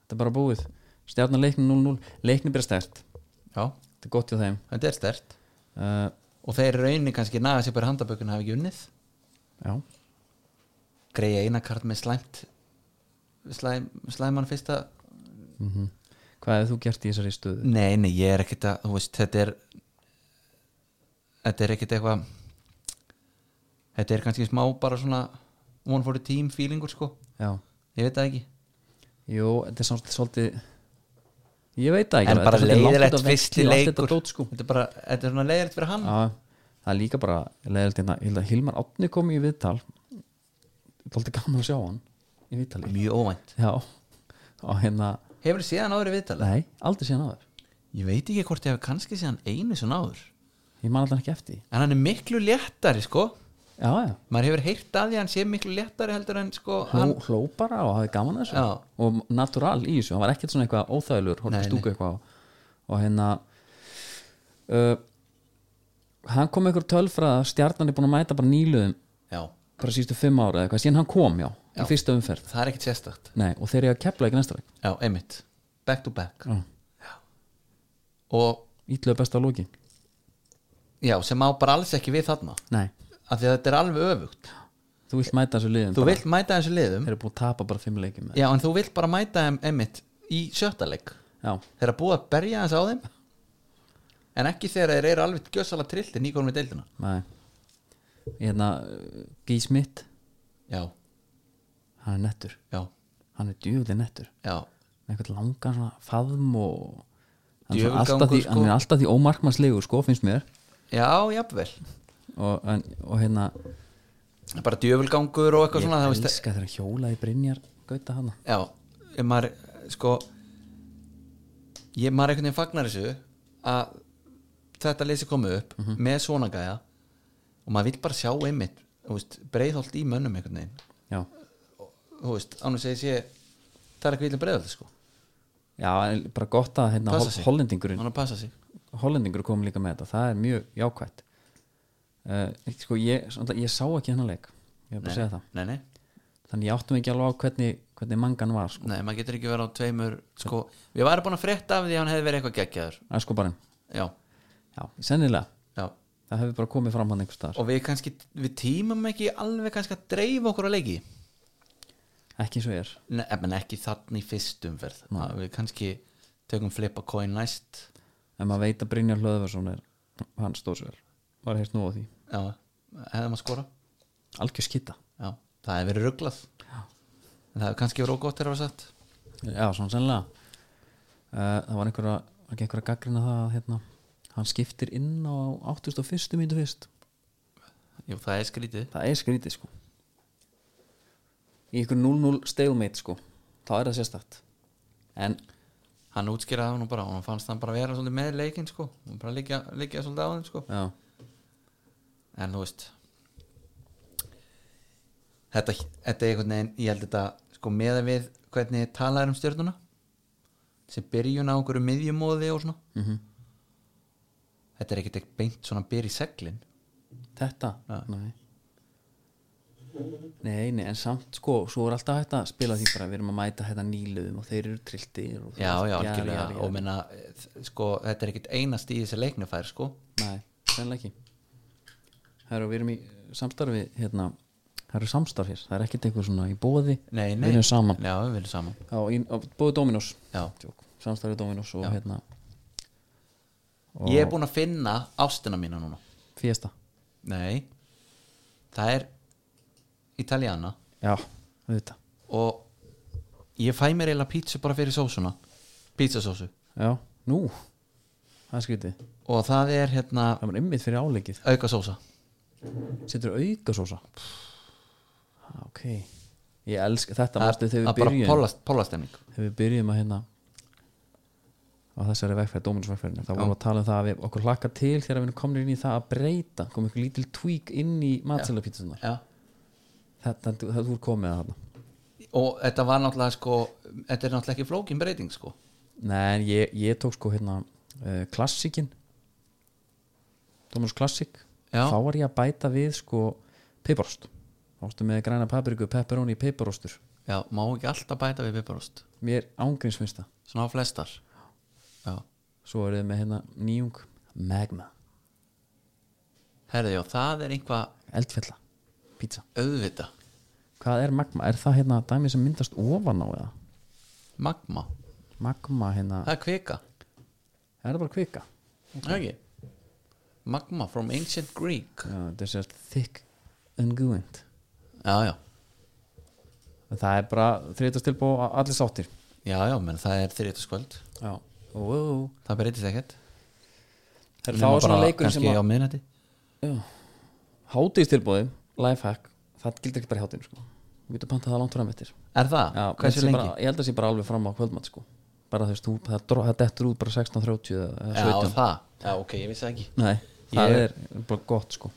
Þetta er bara búið. Stjarnan leiknum 0-0 Leiknum byrja stert já, Þetta er gott hjá þeim. Þetta er stert uh, og þeir raunin kannski naga sér bara handabökun hafi ekki unnið? Já, greiða einakart með slæmt slæm, slæman fyrsta. Mm Hvað hefur þú gert í þessari stöðu? nei, nei, ég er ekkert að þú veist, þetta er þetta er ekkert eitthvað þetta er kannski smá bara svona one for the team feelingur sko. Já, ég veit það ekki. Jú, þetta er svolítið, svolítið Ég veit það ekki en bara þetta er leiðilegt fyrsti leikur. þetta sko. þetta er bara, þetta er svona leiðilegt fyrir hann. Já, það er líka bara leiðilegt hérna, ég held að Hilmar Átni kom í viðtal. Þóldi gaman að sjá hann í viðtali. Mjög óvænt. Hérna hefur þið séðan áður í viðtali? Nei, aldrei síðan áður. Ég veit ekki hvort ég hef kannski séðan einu svona áður Ég man alltaf ekki eftir en hann er miklu léttari sko. Já, já, maður hefur heyrt að því að hann sé miklu léttari heldur en sko hann, hló bara og hafði gaman þessu. Já. og natural í þessu, hann var ekkert svona eitthvað horfði nei. stúku eitthvað og, og hérna uh, hann kom einhver tölfræða að stjarnan er búin að mæta bara nýluðum já, bara sístu fimm ára eða eitthvað, síðan hann kom já, í fyrsta umferð. Það er ekkert sérstakt. Nei, og þeir eru að kepla ekki næsta leik. Já, einmitt, back to back. Og Ítluðu besta að lóki já, sem á bara alls ekki við þarna. Nei, af því að þetta er alveg öfugt. Þú vilt mæta þessu liðum þú bara, vilt mæta þessu liðum. Þeir eru búin að tapa bara fimm leikim já, en þú vilt bara mæta þeim einmitt í sjötta leik. Já, þeir eru búið að berja þess á þeim. En ekki þegar þeir eru alveg gjössalega trilltir nýkonum við deildina. Nei. Hérna, Guy Smith. Já, hann er nettur, já, hann er djúvöldi nettur. Já. Með eitthvað langan svona faðm og hann, er svona Djöfulgangur, alltaf því, sko. hann er alltaf því ómarkmannslegur sko, finnst mér já, jafnvel. Og, en, og hérna bara djöfulgangur og eitthvað ég svona veist, elska þegar hjólaði Brynjar gauta hana já, ef maður sko ég maður einhvern veginn fagnar þessu að þetta leysi komið upp Mhm. með svona gæja og maður vill bara sjá einmitt breiðholt í mönnum einhvern veginn. Já, þú veist, ánum segi sé það er ekki vilja breiðholt sko. Já bara gott að hérna, hollendingurinn hann að passa sig hollendingur kom líka með þetta það er mjög jákvætt. Uh, sko, ég, svona, ég sá ekki hennar leik ég er bara að segja það. nei, nei, þannig ég áttum ekki alveg á hvernig, hvernig mangan var sko. nei, maður getur ekki verið á tveimur sko, við varum búin að frétta af því að hann hefði verið eitthvað geggjaður. Að sko bara, já, já, sennilega. Já. Það hefur bara komið fram hann einhvers staðar. Og við kannski, við tímum ekki alveg kannski að dreifa okkur að leiki. Ekki eins og ég er Nei, en ekki þannig í fyrst umferð. Að við kannski tökum flip a coin næst en maður veit að Brynjar Hlöðvarsson er hann stóðsver, var heilt nú á því. Já, hefðum að skora algjör skitta já, það hefur verið rugglað en það hefur kannski verið ógótt þegar það var sagt já, svona sennilega. Uh, það var einhverja, ekki einhverja gaggrina það að hérna, hann skiptir inn á 81. mínútu fyrst. Jú, það er skrítið. Það er skrítið sko. Í ykkur 0-0 stalemate sko. Þá er það sérstætt en hann útskýraði það nú bara og hann fannst hann bara vera svolítið með leikinn sko. Og bara líka, líka svolítið á þeim sko. Já, en þú veist þetta, þetta er einhvern veginn ég held þetta sko með við hvernig talaður um stjörnuna sem byrjun á einhverju miðjumóði og svona. Mm þetta er ekkert ekki beint svona byrj í seglin. Þetta? Já. nei. Nei, nei, en samt sko svo er alltaf hægt að spila því bara við erum að mæta hérna nýluðum og þeir eru trilltir og já, já, algjörlega. og minna, sko, þetta er ekkert einast í þessi leiknufær sko. Nei, sennilega ekki. Herru, við erum í samstarfi hérna, það eru samstarf hér það er ekkert eitthvað svona í bóði nei, nei, við erum saman. Já, við erum saman. Á, í, á bóði Dominos. Já. samstarfi Dominos og Já. hérna. Og ég er búin að finna ástina mína núna. Fiesta. Nei, það er Italiana. Já, auðvitað. Og ég fæ mér eiginlega pítsu bara fyrir sósuna. Pítsasósu já, nú, það er skrítið. Og það er hérna það var ymmið fyrir áleikið. auka sósa setur auka sósa ok. Ég elsk þetta það mástu þegar það við er bara byrjum pólast, pólastemning þegar við byrjum að hérna á þessari vegferð, Dominus vegferðinu þá vorum við að tala um það að við okkur hlakka til þegar við komin inn í það að breyta. Kom einhver lítil tweak inn í matselapítsunar. Þetta, þetta, er komið að þarna. Og þetta var náttúrulega sko þetta er náttúrulega ekki flókin breyting sko. Nei, en ég, ég tók sko hérna uh, klassikin Dominus klassik Já. þá var ég að bæta við sko piparost. Ástu með græna papriku, pepperoni, piparostur. Já, má ekki alltaf bæta við piparost? Mér ángriðs finnst það svona á flestar. Já, svo er þið með hérna nýjung magma, herði já, það er einhvað eldfjalla pizza. Auðvita Hvað er magma? Er það hérna dæmi sem myndast ofan á eða? magma, Magma hérna, það er kvika. Er það bara kvika? okay. ekki. Magma from ancient Greek. Já, þetta er sér thick unguent. Já, já, En Það er bara þriðast tilbú allir sáttir. Já, já, menn það er þriðtaskvöld Já. Ó, ó, ó. það breytist ekkert. Það var svona leikur sem að miðnætti. Hátíðstilbúði, lifehack Það gildir ekki bara í hátinu sko. Við getum pantað það langt fram eftir. Er það? Já, hversu þetta sé lengi? bara, Ég held að það sé bara alveg fram á kvöldmatt sko. Bara þú veist, þú- það það dettur út bara 16.30 eða já, 17 það, já, ok, ég vissi það ekki. Nei, það Ég- er bara gott sko.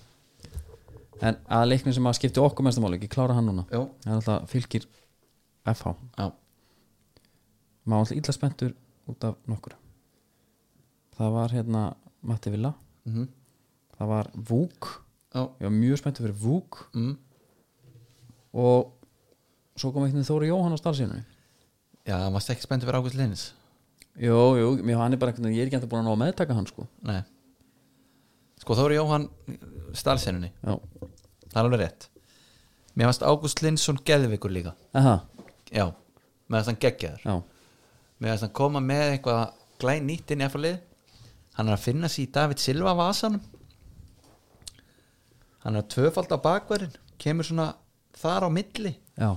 En að leiknum sem að skipti okkur mestamáli ekki klára hann núna. Jú. Það er alltaf fylgir FH já, Má alltaf illa spenntur út af nokkur Það var hérna Matti Villa. Mhm. Það var Vúk já, Ég var mjög spenntur fyrir Vúk. Mm. Og svo kom einhvern veginn Þóri Jóhann á starfsíðunni já, það varst ekki spenntið fyrir Ágúst Linnis Jú, jú, mér hann er bara einhvern veginn Ég er ekki eftir búin að ná að meðtaka hann sko. Nei. Sko, er Jóhann starfsennunni Já, það er alveg rétt. Mér varst Ágúst Linnsson geðvikur líka. Aha, já, með þess að hann geggjaður þess að hann koma með eitthvað glæn nýtt inn í eftirlið hann er að finna sér í David Silva vasanum hann er að tvöfald á bakverðin kemur svona þar á milli. Já.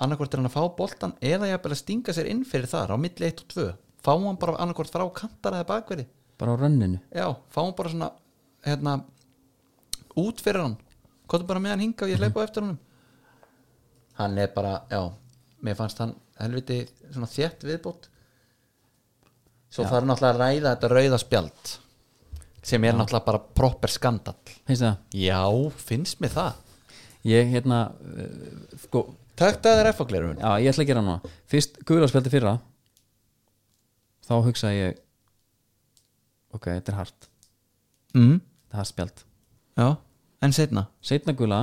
Annarkvort er hann að fá boltan eða jafnvel að stinga sér inn fyrir þar á milli 1 og 2 fá hann bara annarkvort frá kantar eða bakveri bara á rönninu. Já, fá hann bara svona hérna, út fyrir hann. Hvað bara með hann hinga og ég hleypa á eftir honum. Hann er bara, já mér fannst hann helviti svona þétt viðbót. Svo þarf náttúrulega að ræða þetta rauða spjald sem er náttúrulega bara proper skandal finnst það? já, finnst mér það. Ég hérna uh, sko, Takk að það er F-glerun já ég ætla að gera núna. Fyrst guðlarspjaldi fyrra. Þá hugsaði ég ok, þetta er hart. Mm. þetta er hart spjald. Já, en setna setna guðla,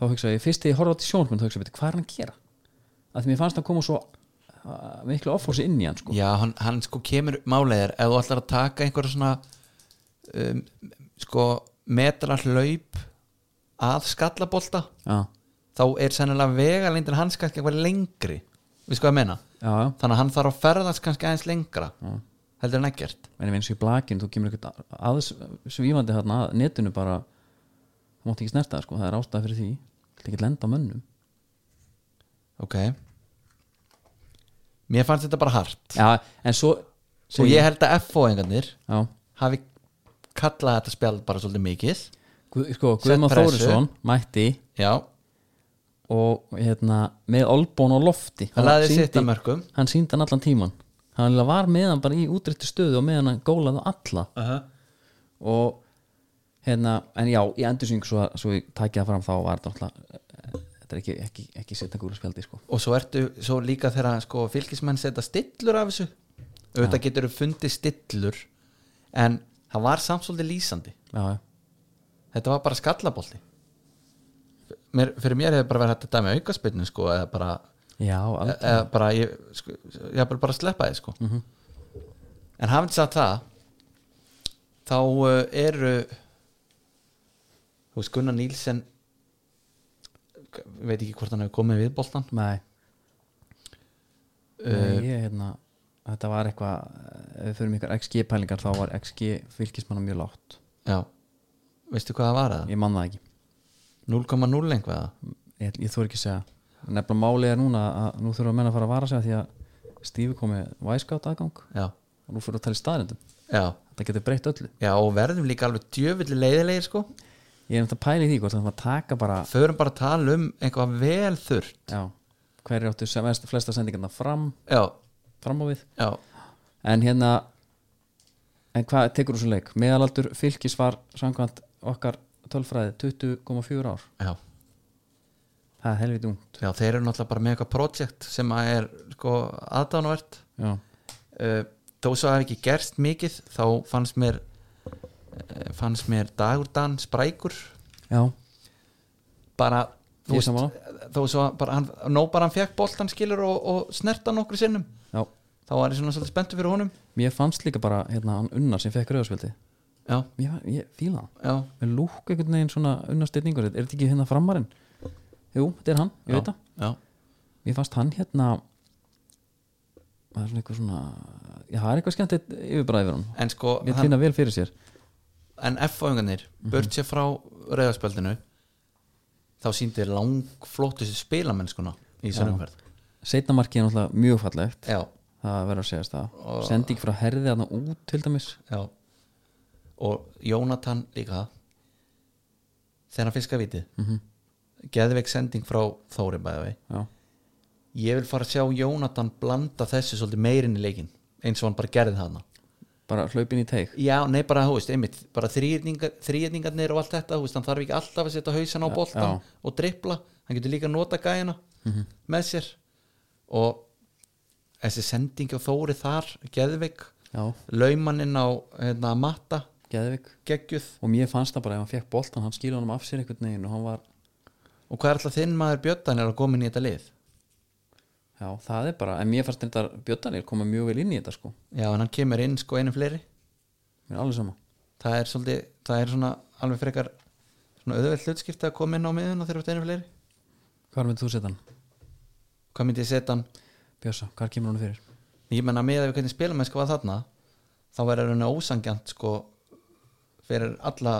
þá hugsaði ég fyrst þegar ég horfði á til sjónmynd þá hugsaði ég, hvað er hann að gera? Að því mér fannst hann koma svo uh, miklu offósi inn í hann sko. Já, hann, hann sko kemur máleiðir ef þú ætlar að taka einhverja svona um, sko metra hlaup að skallabolta já, þá er sennilega vegalindin hans kannski eitthvað lengri. Við sko að menna já, þannig að hann þarf að ferðast kannski aðeins lengra Já. heldur en ekkert. En ef eins og í blakin, þú kemur eitthvað aðeins svífandi þarna að netinu bara þú mátt ekki snerta það sko, það er ástæða fyrir því. Það ekki lenda mönnum. Ok. Mér fannst þetta bara hart. En svo og ég held að F-fóingarnir já, hafi kallað þetta spjald bara svolítið mikið. Sko, Guðmar. Þórisson mætti já, og hérna með olbón og lofti. Hann að mörgum hann síndi hann allan tíman hann var með hann bara í útrættu stöðu og með hann gólaði á alla. Uh -huh. og hérna, en já, í endursyngu svo, svo ég tækja það fram þá var þetta eh, þetta er ekki, ekki, ekki setna gúlu spjaldi sko. og svo ertu svo líka þegar sko, fylgismenn setja stillur af þessu. Auðvitað getur þú fundið stillur en það var samt svolítið lýsandi. Já, þetta var bara skallabolti. Mér, fyrir mér hefur bara verið hægt að dæmi aukaspilnu sko, eða bara, já eða bara ég, sko, ég bara, bara sleppa þið sko. en hafandi sagt það þá uh, eru þú veist Gunnar Nílsen veit ekki hvort hann hefur komið við boltan nei, Uh, nei ég, hérna, þetta var eitthvað ef við fyrir ykkur XG pælingar þá var XG fylgismanna mjög látt já, veistu hvað það var það? ég man það ekki. 0,0 einhvað ég, ég þór ekki að segja. Nefnilega málið er núna að nú þurfa menn að fara að vara sig að því að Stífi komið væskátt aðgang. Já, og nú fyrir að tala í staðrindum þetta getur breytt öllu. Já og verðum líka alveg djöfulli leiðilegir sko. Ég er um þetta pæli því hvort það var að taka bara förum bara að tala um eitthvað vel þurrt. Já, hver er áttu flesta sendingarna fram, já, fram á við. Já, en hérna en hvað tekur þú svo leik? Meðalaldur fylgis var samkvæmt okkar tölfræði 20,4 ár. Já. Það er helviti ungt. Já, þeir eru náttúrulega bara með eitthvað projekt sem að er sko aðdánuvert já, uh, þó svo hafi ekki gerst mikið þá fannst mér uh, fannst mér dagur dan sprækur. Já, bara þú veist, þó svo bara hann, nó bara hann fekk boltan skilur og, og snerta nokkru sinnum þá var ég svona svolítið spenntu fyrir honum. Mér fannst líka bara hérna hann unnar sem fekk rauðarspildi já, ég, ég fíla það já, með lúk einhvern veginn svona unnarstyrningur er þetta ekki hérna framarinn jú, þetta er hann, ég veit það. já, mér fannst hann hérna það er svona eitthvað svona já, það er eitthvað skemmt yfirbræði yfir hann. En sko mér hann, finna vel fyrir sér. En F-fáingarnir, Mhm. burt sér frá reyðarspöldinu þá sýndi langflóttustu spilamennskuna í Já. sönumferð setna markið er náttúrulega mjög fallegt. Já, það verður að segjast það Og- sending frá herði þarna út til dæmis. Já. Og Jónatan líka. Þegar hann fiska vitið mm. -hmm. geðveik sending frá Þóri bæði ég vil fara að sjá Jónatan blanda þessu svolítið meirinn í leikin eins og hann bara gerði þarna. Bara hlaupin í teig. Já, nei bara, þú veist, einmitt bara þrýrningarnir og allt þetta þú veist, hann þarf ekki alltaf að setja hausan á boltan já. og drippla, hann getur líka að nota gæjana með sér. Og þessi sendingi á Þóri þar, geðveik já, laumanninn á hérna, matta, geggjuð. Og mér fannst það bara ef hann fekk boltan hann skilur hann af sér einhvern veginn og hann var og hvað er alltaf þinn maður Bjöttan er að koma inn í þetta lið? Já, það er bara, en mér fannst þetta Björnir koma mjög vel inn í þetta sko. Já, en hann kemur inn sko einu fleiri. Mér er alveg sama. Það er svolítið, það er svona alveg frekar svona auðveld hlutskipti að koma inn á miðun og þeir eru einu fleiri. Hvað myndir þú setja hann? hvað myndi ég setja hann Bjössa, hvað kemur hann fyrir? ég menna með að við hvernig spilamennsku var þarna þá verður henni ósangjant sko fyrir alla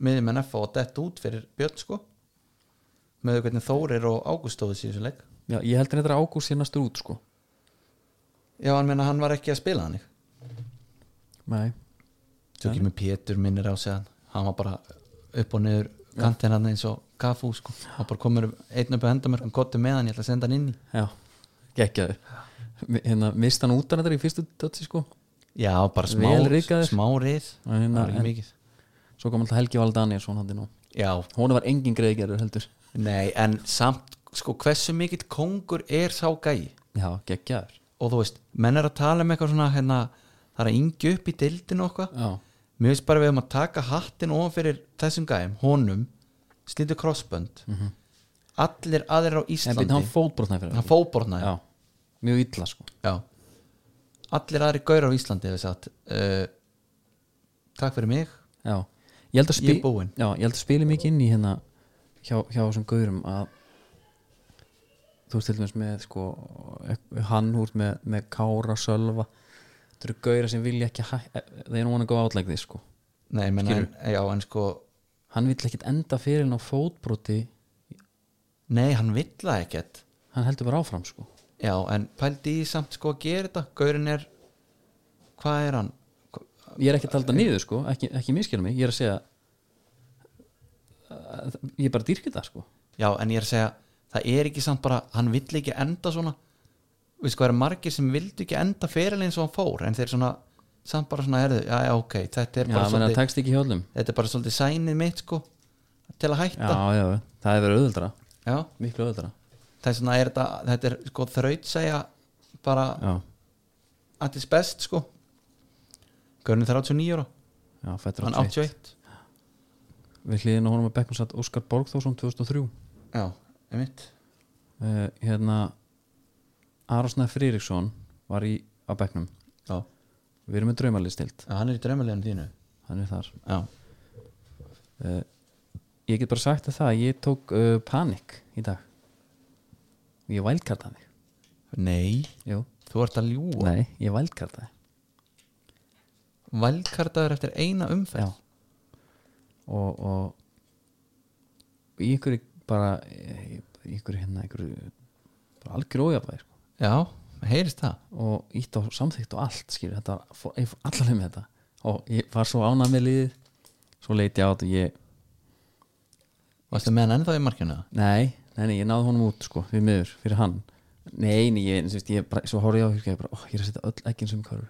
miðjumenn F og dett út fyrir Björn sko með hvernig Þórir og Ágúst stóðu þessu leik. Já, ég heldur þetta er ágúst síðan næstur út sko. Já, hann meina hann var ekki að spila hann Nei, svo kemur Pétur minnir á sig hann. Hann var bara upp og niður kantinn hann eins og Kafú sko. Hann bara komur einn upp á hendamörk kotti með hann, ég ætla að senda hann inn í. Já, geggjaður. Hérna, mist hann út af þetta í fyrstu dötsi sko. Já, bara smá, smá rið. Og hérna, það en- Svo kom alltaf Helgi Val Danielsson hann nú já, Hún var engin greiðgerður heldur. Nei, en samt sko hversu mikill kongur er sá gæi? Já, geggjaður. Og þú veist, menn er að tala um eitthvað svona hérna, það er að yngja upp í deildinu okkar Já, mér finnst bara við um að taka hattin ofan fyrir þessum gæjum, honum slítur krossbönd. Allir aðrir á en Íslandi byrja hann fótbrotnaði fyrir hann fótbornaði Já, mjög illa sko. Já. allir aðrir gaurar á Íslandi hefur sagt uh, takk fyrir mig. Já, ég held að held að spila mikið inn í hérna hjá, hjá þessum gaurum að þú veist til dæmis með sko hann úr með, með Kára, Sölva. Þetta eru gaurar sem vilja ekki þeir nú hann að go out like this sko. Nei, menn, en, já, en sko hann vill ekkit enda fyrir hann á fótbroti. Nei, hann vill það ekkert. Hann heldur bara áfram sko já, en pældi í samt sko að gera þetta. Gaurin er hvað er hann? ég er ekki að tala þetta niður sko, ekki, ekki miskila mig. Ég er að segja að, ég er bara dýrkið það sko. Já, en ég er að segja það er ekki samt bara, hann vill ekki enda svona. Við sko, það eru margir sem vildu ekki enda fyrir eins og hann fór en þeir svona, samt bara svona erðu, já, já, ok þetta er já, bara svolítið þetta er bara svolítið sænið mitt sko til að hætta. Já, já, það hefur verið auðvöldra miklu auðvöldra þess vegna er þetta þetta er sko þrautsæja bara já, að þess best sko. Görnir 39 ára, já, fættur hann 81 við hliðin á honum að Beckham satt Óskar Borgþórsson 2003 Já, einmitt. Uh, hérna Arosnæð Frýriksson var í á Beckham Já, við erum með draumalistild, Já hann er í draumaleginu þínu. Hann er þar. Já, uh, ég get bara sagt að það að ég tók uh, panik í dag og ég vælkartaði mig nei, Jú. þú ert að ljúa nei, ég vælkartaði Vælkartaður eftir eina umferð. Já. Og, og í einhverju bara í einhverju hérna einhverju bara algjör ójafæði sko. Já, heyrist það. Og ítt á samþykkt og allt skilur þetta, allar með þetta. Og ég var svo ánað með liðið svo leiti ég á þetta og ég Varstu með hann ennþá í markinu? nei, nei, ég náði honum út sko, við miður, fyrir hann. Nei, nei, ég, veist, ég bara, svo horfði ég á ég, bara, ó, ég er að setja öll ekkin sem körur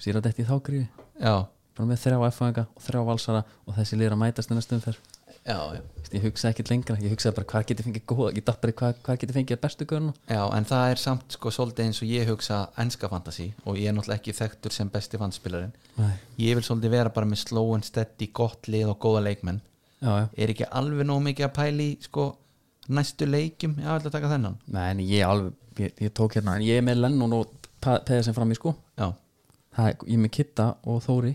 sér að þetta í þá grífi Já, bara með þrjá F-fæðinga og þrjá valsara og þessi að mætast í fyrr já, já. Ég hugsaði ekkert lengra, ég hugsaði bara hvað geti fengið góða, ég í hvað, hvað geti fengið bestu görna Já, en það er samt sko svolítið eins og ég hugsa enska fantasy og ég er náttúrulega ekki þekktur sem besti fanspilarinn nei, Ég vil svolítið vera bara með slow and steady, gott lið og góða leikmenn já, Er ekki alveg nóg mikið að pæli sko næstu leikjum, já, ég ætla að taka þennan. Nei, en ég alveg, ég, ég tók hérna en ég er með Lennon og Pedersen fram í sko. Já, það er, ég er með Kitta og Þóri.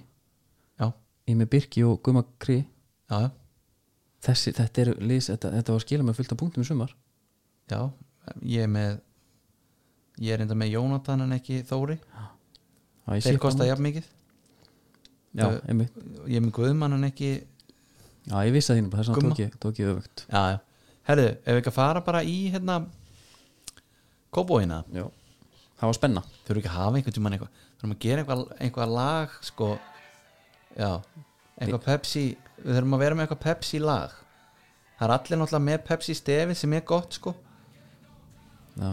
Já, ég er með Birki og Guma Kri. Já, já, þessi, þetta er lýs, þetta, þetta var að skila með fullt af punktum í sumar. Já Ég er með Ég er enda með Jónatan en ekki Þóri. Þeir kosta jafn mikið. Já, einmitt. Ég er með Guðmann en ekki Já, ég vissi það þínu, þess vegna tók ég, tók ég öfugt. Já, já. Herðu, ef við ekki að fara bara í hérna Kóbóina Já, það var spenna. Þurfum ekki að hafa einhvern tímann eitthvað. Þurfum að gera eitthvað, eitthvað lag sko. Já Eitthvað Pepsi Við þurfum að vera með eitthvað Pepsi lag. Það er allir náttúrulega með Pepsi stefi sem er gott sko. Já,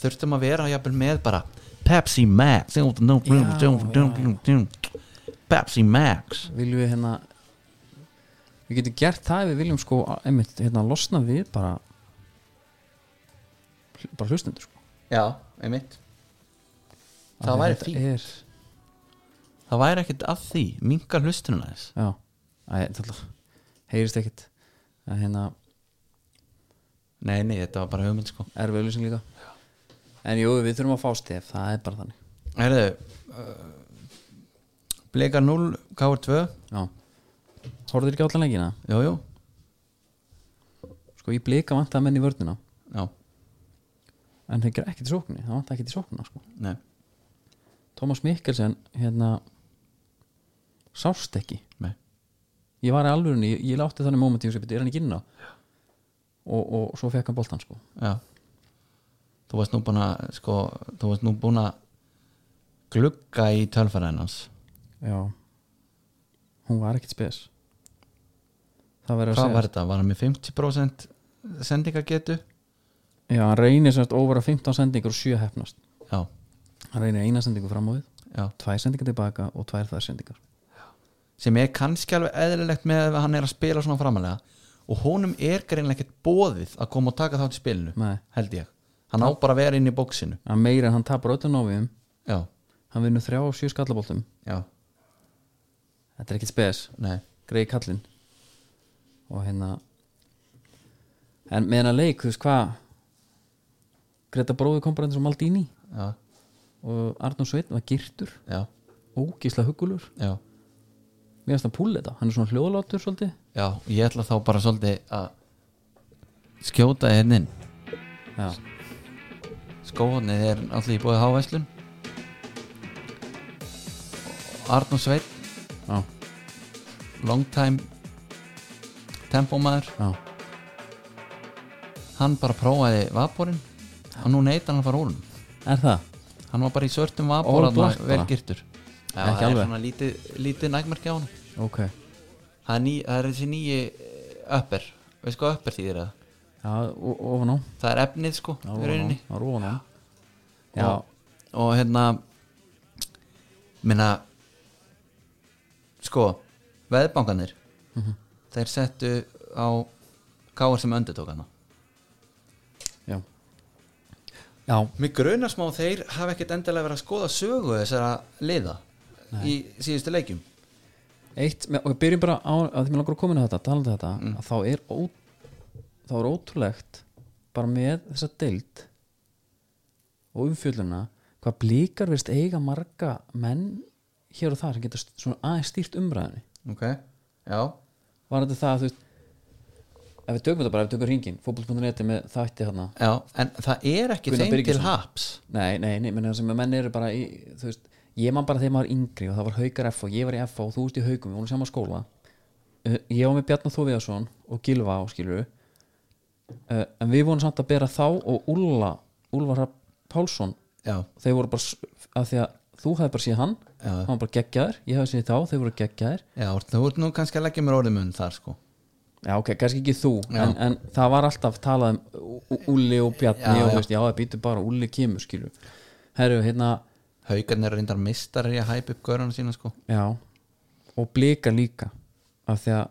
Þurftum að vera jafnvel með bara Pepsi Max. Pepsi Max. Viljum við hérna Við getum gert það ef við viljum sko einmitt, hérna, losna við bara bara hlustendur sko. Já, einmitt. Af Það því væri fínt. er, Það væri ekkert að því. Minkar hlustununa þess Já, þetta heyrist ekkit að hérna Nei, nei, þetta var bara hugmynd sko. Erfið auðlýsing líka. En jú, við þurfum að fá stef, það er bara þannig. Herðu uh, Bleikar 0, K 2 Já Horfður ekki allan leikina? Jú, jú, Sko, ég blika vant að menn í vörnina. Já, En þeir gera ekkert í sókninni, það vant ekki í sóknina sko. nei. Tómas Mikkelsen, hérna Sást ekki. Nei. Ég var í alvörunni, ég, ég látti þannig moment í Er hann ekki inn á? og, og svo fekk hann boltan sko. Já. Þú varst nú búin að sko, þú varst nú búin að glugga í tölfæræðin hans. Já. Hún var ekkit spes. það hvað var þetta, var hann með 50% sendingagetu já, hann reynir semst over að 15 sendingur og 7 hefnast já, hann reynir eina sendingu fram á við já. tvær sendingar tilbaka og tvær þær sendingar. Sem er kannski alveg eðlilegt með að hann er að spila svona framalega og honum er greinlega ekkert bóðið að koma og taka þátt í spilinu Nei. held ég, hann á bara að vera inn í bóksinu að meira hann tapar öllum náviðum. Já, hann vinnur þrjá og sjö skallaboltum. Já, þetta er ekkit spes. Nei. Greið kallinn og hérna en með hennar leik, þú veist hvað Greta bróði kom bara eins og Maldini. Já, og Arnur Sveinn var girtur. Já, ógísla hugulur já. Mér finnst hann púl þetta, hann er svona hljóðlátur svolítið. Já, ég ætla þá bara svolítið að skjóta hérna inn. Já, skóhóðnið er allir í bóði hávæslun. Arnur Sveit já, long time tempómaður já, hann bara prófaði vaporinn og nú neytar hann að fara úr hann er það? hann var bara í svörtum All vapor black bara? vel girtur. Já, Ekki það er alveg. svona lítið, lítið nægmerki á hann ok, það er, ný, það er þessi nýji upper. Veist hvað upper þýðir það? já, o- ofan á. Það er efnið sko já, í ofan á, rauninni já, ofan á. Já, og, og hérna minna sko veðbankanir Mhm. Þeir settu á káar sem öndu tók hana. Já. Já, Mér grunar smá að þeir hafa ekkert endilega verið að skoða sögu þessara liða í síðustu leikjum. Eitt, og við byrjum bara á að því mér langar að koma inn á þetta, talandi þetta Mm. að þá er, ó, þá er ótrúlegt bara með þessa deild og umfjölluna hvað blíkar veist eiga marga menn hér og þar sem geta st- svona aðeins stýrt umræðinni Ok, já var þetta það að þú veist ef við tökum þetta bara, ef við tökum ringin fótboll.net með þætti þarna. Já, en það er ekki Gunnar þeim til Birgisson. haps. Nei, nei, nei, menn sem menn eru bara í, þú veist, ég man bara þegar maður var yngri og það var haukar F og ég var í F og þú veist í haukum, við vorum saman á skóla. Uh, ég var með Bjarnar Þóviðarsson og Gilva og skilur uh, en við vorum samt að bera þá og Úlla, Hrafn Pálsson Já, þeir voru bara, s- að því að þú hefði bara séð hann. Já. hann var bara geggjaður, ég hefði séð þá þeir voru geggjaður já, þú ert nú kannski að leggja mér orðið mun þar sko. Já ok, kannski ekki þú en, en það var alltaf talað um Úlli og Bjarni Já, og veist, já það býtur bara Úlli kemur skilur herru, hérna, Haukarnir er reyndar mistarir í að hæpa upp görana sína sko. Já og blika líka af því að,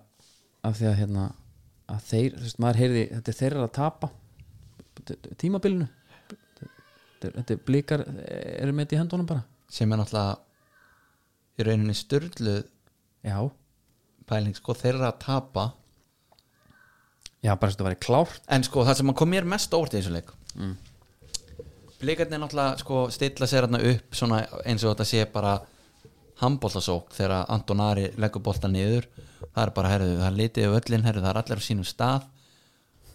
af því að hérna að þeir, þú veist, maður heyrði þetta er þeirra að tapa. Tímabilinu. Þetta, þetta er blikar eru með þetta í hendunum bara sem er náttúrulega í rauninni styrlu já, pæling sko þeirra að tapa. Já bara þess að þetta væri klárt. En sko það sem kom mér mest óvart í þessu leik. Mm. blikarnir náttúrulega sko stilla sér hérna upp svona eins og þetta sé bara handbóltasók þegar Anton Ari leggur bolta niður. Það er bara, herðu, það er litið öllin herðu, það er allir á sínum stað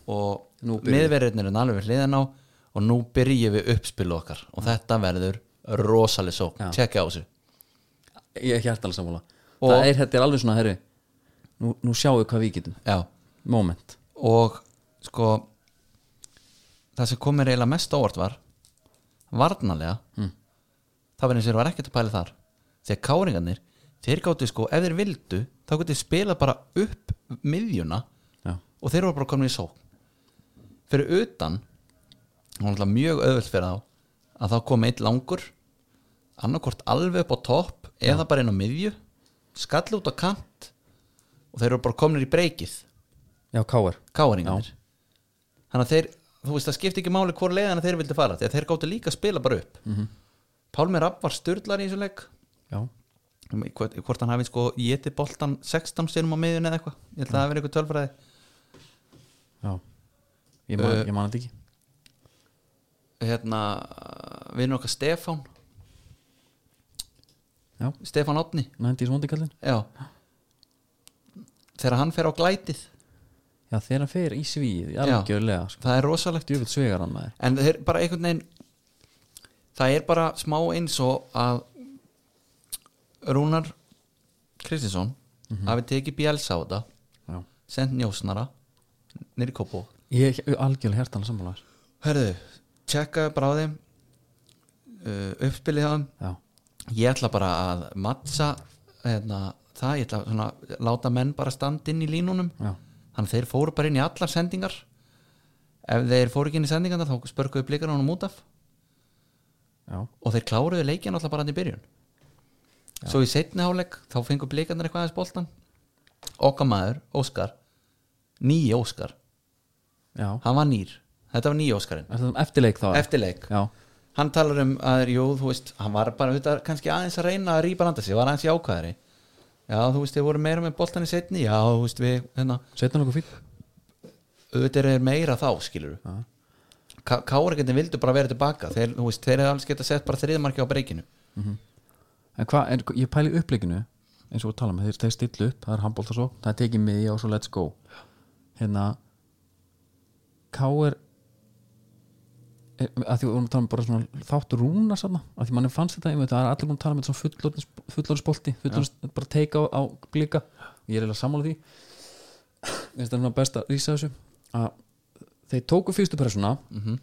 og miðverðirnir er alveg hliðan á og nú byrjum við uppspilu okkar. Og þetta verður rosaleg sók tjekka á þessu. Ég er ekki sammála. Og- það er, þetta er alveg svona, herru nú, nú sjáum við hvað við getum. Já, moment. Og sko það sem kom mér eiginlega mest óvart var varnalega Mm. það var eins og þeir var ekkert að pæla þar. Þegar káringarnir, þeir gáttu sko ef þeir vildu, þá gáttu spila bara upp miðjuna já, og þeir voru bara komin í sók fyrir utan það var alltaf mjög auðvöld fyrir þá að þá kom eitt langur annarkvort alveg upp á topp eða bara inn á miðju skall út á kant og þeir eru bara komin í breykið. Já, káir káringarnir þannig að þeir, þú veist það skipti ekki máli hvort leiðan þeir vildi fara, því að þeir gáttu líka að spila bara upp. Mm -hmm. Pálmi Rapp var styrlar í þessu leik. Já, hvort, hvort hann hafi sko geti boltan 16 sinum á miðjun eða eitthvað. Ég held að það verið eitthvað tölfræði. Já. Ég man, Uh, ég man þetta ekki hérna, vinnur okkar Stefán. Já, svondikallin já. Þegar hann fer á glætið. Já, þegar hann fer í svíð, algjörlega sko. það er rosalegt. Hann en þeir bara einhvern veginn það er bara smá eins og að Rúnar Kristinsson hafi tekið bjels á þetta sendt njósnara nýri kópó ég er algjörlega hjertanlega sammála. Þér. Herðu, tjekka bara á þeim uh, uppspilið á þeim. Já, ég ætla bara að mattsa hérna, það, ég ætla svona, láta menn bara standa inn í línunum. Já, þannig að þeir fóru bara inn í allar sendingar. Ef þeir fóru ekki inn í sendingarna þá spörkuðu blikar honum út af. Já, og þeir kláruðu leikjan alltaf bara hann í byrjun. Svo í setni háleik þá fengu blikarnir eitthvað aðeins boltan okkar maður, Óskar nýji Óskar, já. hann var nýr þetta var nýji Óskarinn, eftirleik þá. Eftir leik já, hann talar um að, jú, þú veist hann var bara, þetta, kannski aðeins að reyna að rýpa landa sig, var aðeins jákvæðari. Já, þú veist, þeir voru meira með boltan í setni já, þú veist, við, hérna. Setna nokkuð fín auðvitað er meira þá, skilur Já. Káragettin vildu bara vera tilbaka þeir, þú veist, þeir hefði alls geta sett bara þriðmarki á breykinu en hvað, en ég pæli uppleikinu eins og við tala um, þeir, þeir stillu upp það er handbólt og svo, það tekið miði og svo let's go. Hérna K.R. er- að því við vorum að tala um bara svona þáttur rúna sann að því manni fannst þetta einmitt, það er allir búin að tala um þetta svona fullorðsbolti fullorðs bara teika á, á blika ég er eiginlega sammála því. Það svona best að rísa þessu að þeir tóku fyrstu persóna Mhm.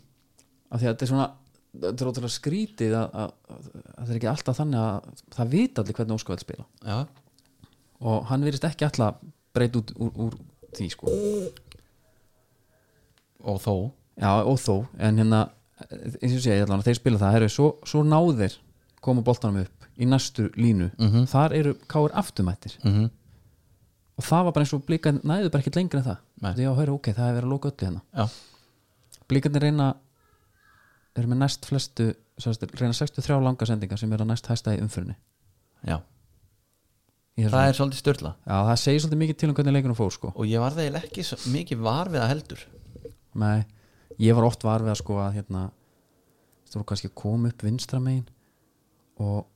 af því að þetta er svona þetta er ótrúlega skrítið að, að, að, að það er ekki alltaf þannig að það vita allir hvernig Óskar vil spila. Já, og hann virðist ekki alltaf breyt út úr, úr því sko. Og þó. Já og þó en hérna eins og sé ég allan að þeir spila það. Herri, svo, svo náðir koma boltanum upp í næstu línu. Mhm. þar eru káir afturmættir. Mm -hmm. og það var bara eins og blika næðu bara ekkert lengur en það. Nei. því að höra ok, það hefur verið að lóka öllu hérna. Já, blikarnir reyna eru með næst flestu reyna 63 langa sendingar sem eru að næst hæsta í umfyrinni já, það er svolítið störla Já, það segir svolítið mikið til um hvernig leikunum fór sko. Og ég var það ekki mikið var við það heldur. Nei, ég var oft var við að sko að hérna þú voru kannski að koma upp vinstra megin og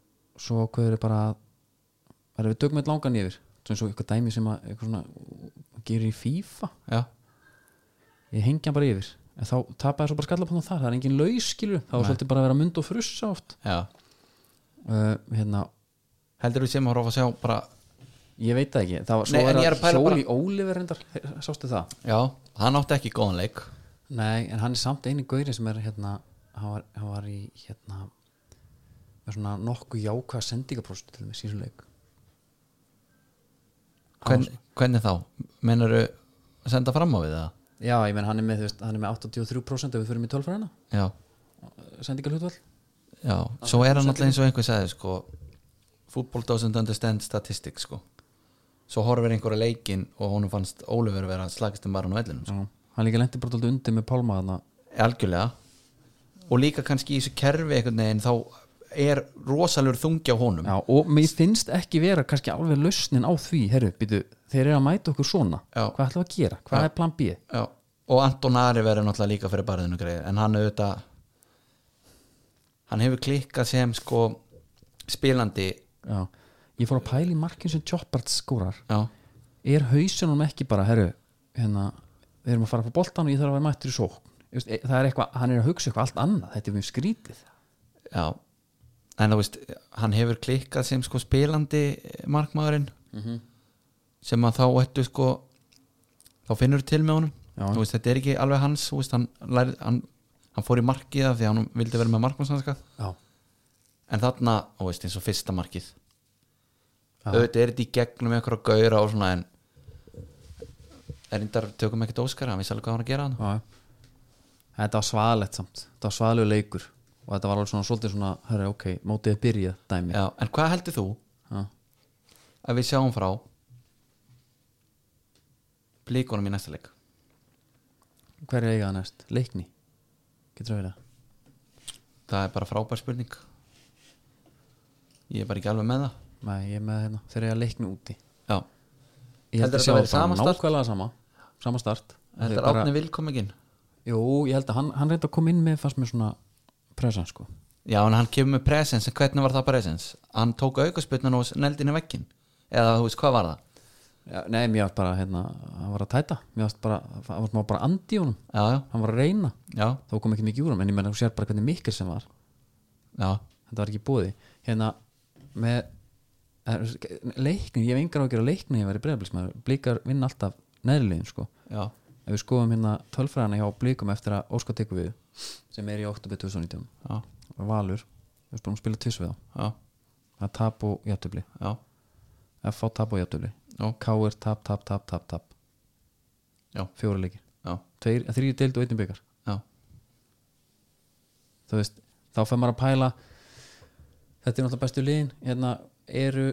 svo er bara að er við eitt langan yfir. Eins og eitthvað dæmi sem að svona gerir í FIFA. Já, ég hengja bara yfir. En þá tapaði svo bara skallapotnum þar. Það er engin laus skilur var Nei. svolítið bara að vera mynd og frussa oft. Uh, hérna, heldur við sem að horfa að sjá bara ég veit það ekki. Það var svo Nei, er ég er að hjóli bara- Óliver reyndar, sástu það? Já, hann átti ekki góðan leik Nei, en hann er samt eini gauri sem er hérna, hann var, hann var í hérna með svona nokkuð jákvæða sendingapróst til með sísuleik Hvern, hvernig þá, mennaru að senda fram á við það? Já, ég menn hann er með, veist, hann er með 83% ef við fyrir í tölfræðina, já, sendingalhutvall já, svo er hann alltaf eins og einhver sagði sko, football doesn't understand statistics sko. Svo horfir einhverja leikin og honum fannst Ólefur vera slagist um bara á vellinum sko. Hann líka lendi bara dálítið undir með Pálma þarna. Algjörlega. Og líka kannski í þessu kerfi einhvern veginn þá er rosalur þungi á honum. Já, og mér finnst ekki vera kannski alveg lausnin á því, herru, býtu þeir eru að mæta okkur svona, Já. hvað ætlum við að gera? Hvað Já. er plan B? Já. og Anton Ari verður náttúrulega líka fyrir barðinu greið en hann auðvitað hann hefur klikkað sem sko spilandi. Já, ég fór að pæla í markin sem Choppart skórar já, er hausunum ekki bara, herru hérna, við erum að fara að fá boltan og ég þarf að vera mættur í sókn. E- það er eitthvað, hann er að hugsa eitthvað allt annað. Þetta er mjög skrítið. Já. En þú veist, hann hefur klikkað sem sko spilandi markmaðurinn Mhm. sem að þá ættu sko þá finnur til með honum. Veist, þetta er ekki alveg hans veist, hann, lærið, hann, hann fór í markið af því að hann vildi vera með markmannsanska Já, en þarna, þú veist, eins og fyrsta markið. Auðvitað er þetta í gegnum einhverja gauðra og svona en er reyndar tökum ekkert óskar hann vissi alveg hvað hann var að gera hann já. Þetta var svalett samt, þetta var svalegu leikur. Og þetta var alveg svona svolítið svona herru, ok, mótið er byrjað dæmi. Já, en hvað heldur þú? Já. að við sjáum frá blíkonum í næsta leik. Hver er eiga það næst? Leikni? Getur það verið það? það er bara frábær spurning. Ég er bara ekki alveg með það. Nei, ég er með hérna, þeir eru að leikni úti. Já, Ég held Heldur að sama start? nákvæmlega sama Sama start. Þetta er bara- átni vilkomingin Jú, ég held að hann, hann reyndi að koma inn með fast með svona presens sko. Já, en hann kemur með presens en hvernig var það presens hann tók aukasputnan og neldin í vekkin eða þú veist, hvað var það? Já, nei, mér varst bara, hérna, hann var að tæta. Mér varst bara, hann var smá bara andi í honum. Já, já, Hann var að reyna, já, þá kom ekki mikið úr En ég menna, þú sér bara hvernig mikil sem var. Já. Þetta var ekki búið Hérna, með er, Leikni, ég hef engar á að gera leikni Ég var í breyðabilsmaður, blíkar vinna alltaf neðrilegin sko já, ef við skoðum hérna tölfræðina hjá blikum eftir að Óskar tekur við sem er í oktober 2019 já, Valur, við spilum að spila tvis við þá það er tap og jafntöfli, já, FH tap og jafntöfli já, KR tap, tap, tap, tap, tap. Fjóra leikir, já, Tveir, þrýr deild og einnig byggar þú veist, þá fer maður að pæla. Þetta er náttúrulega bestu liðin. Hérna eru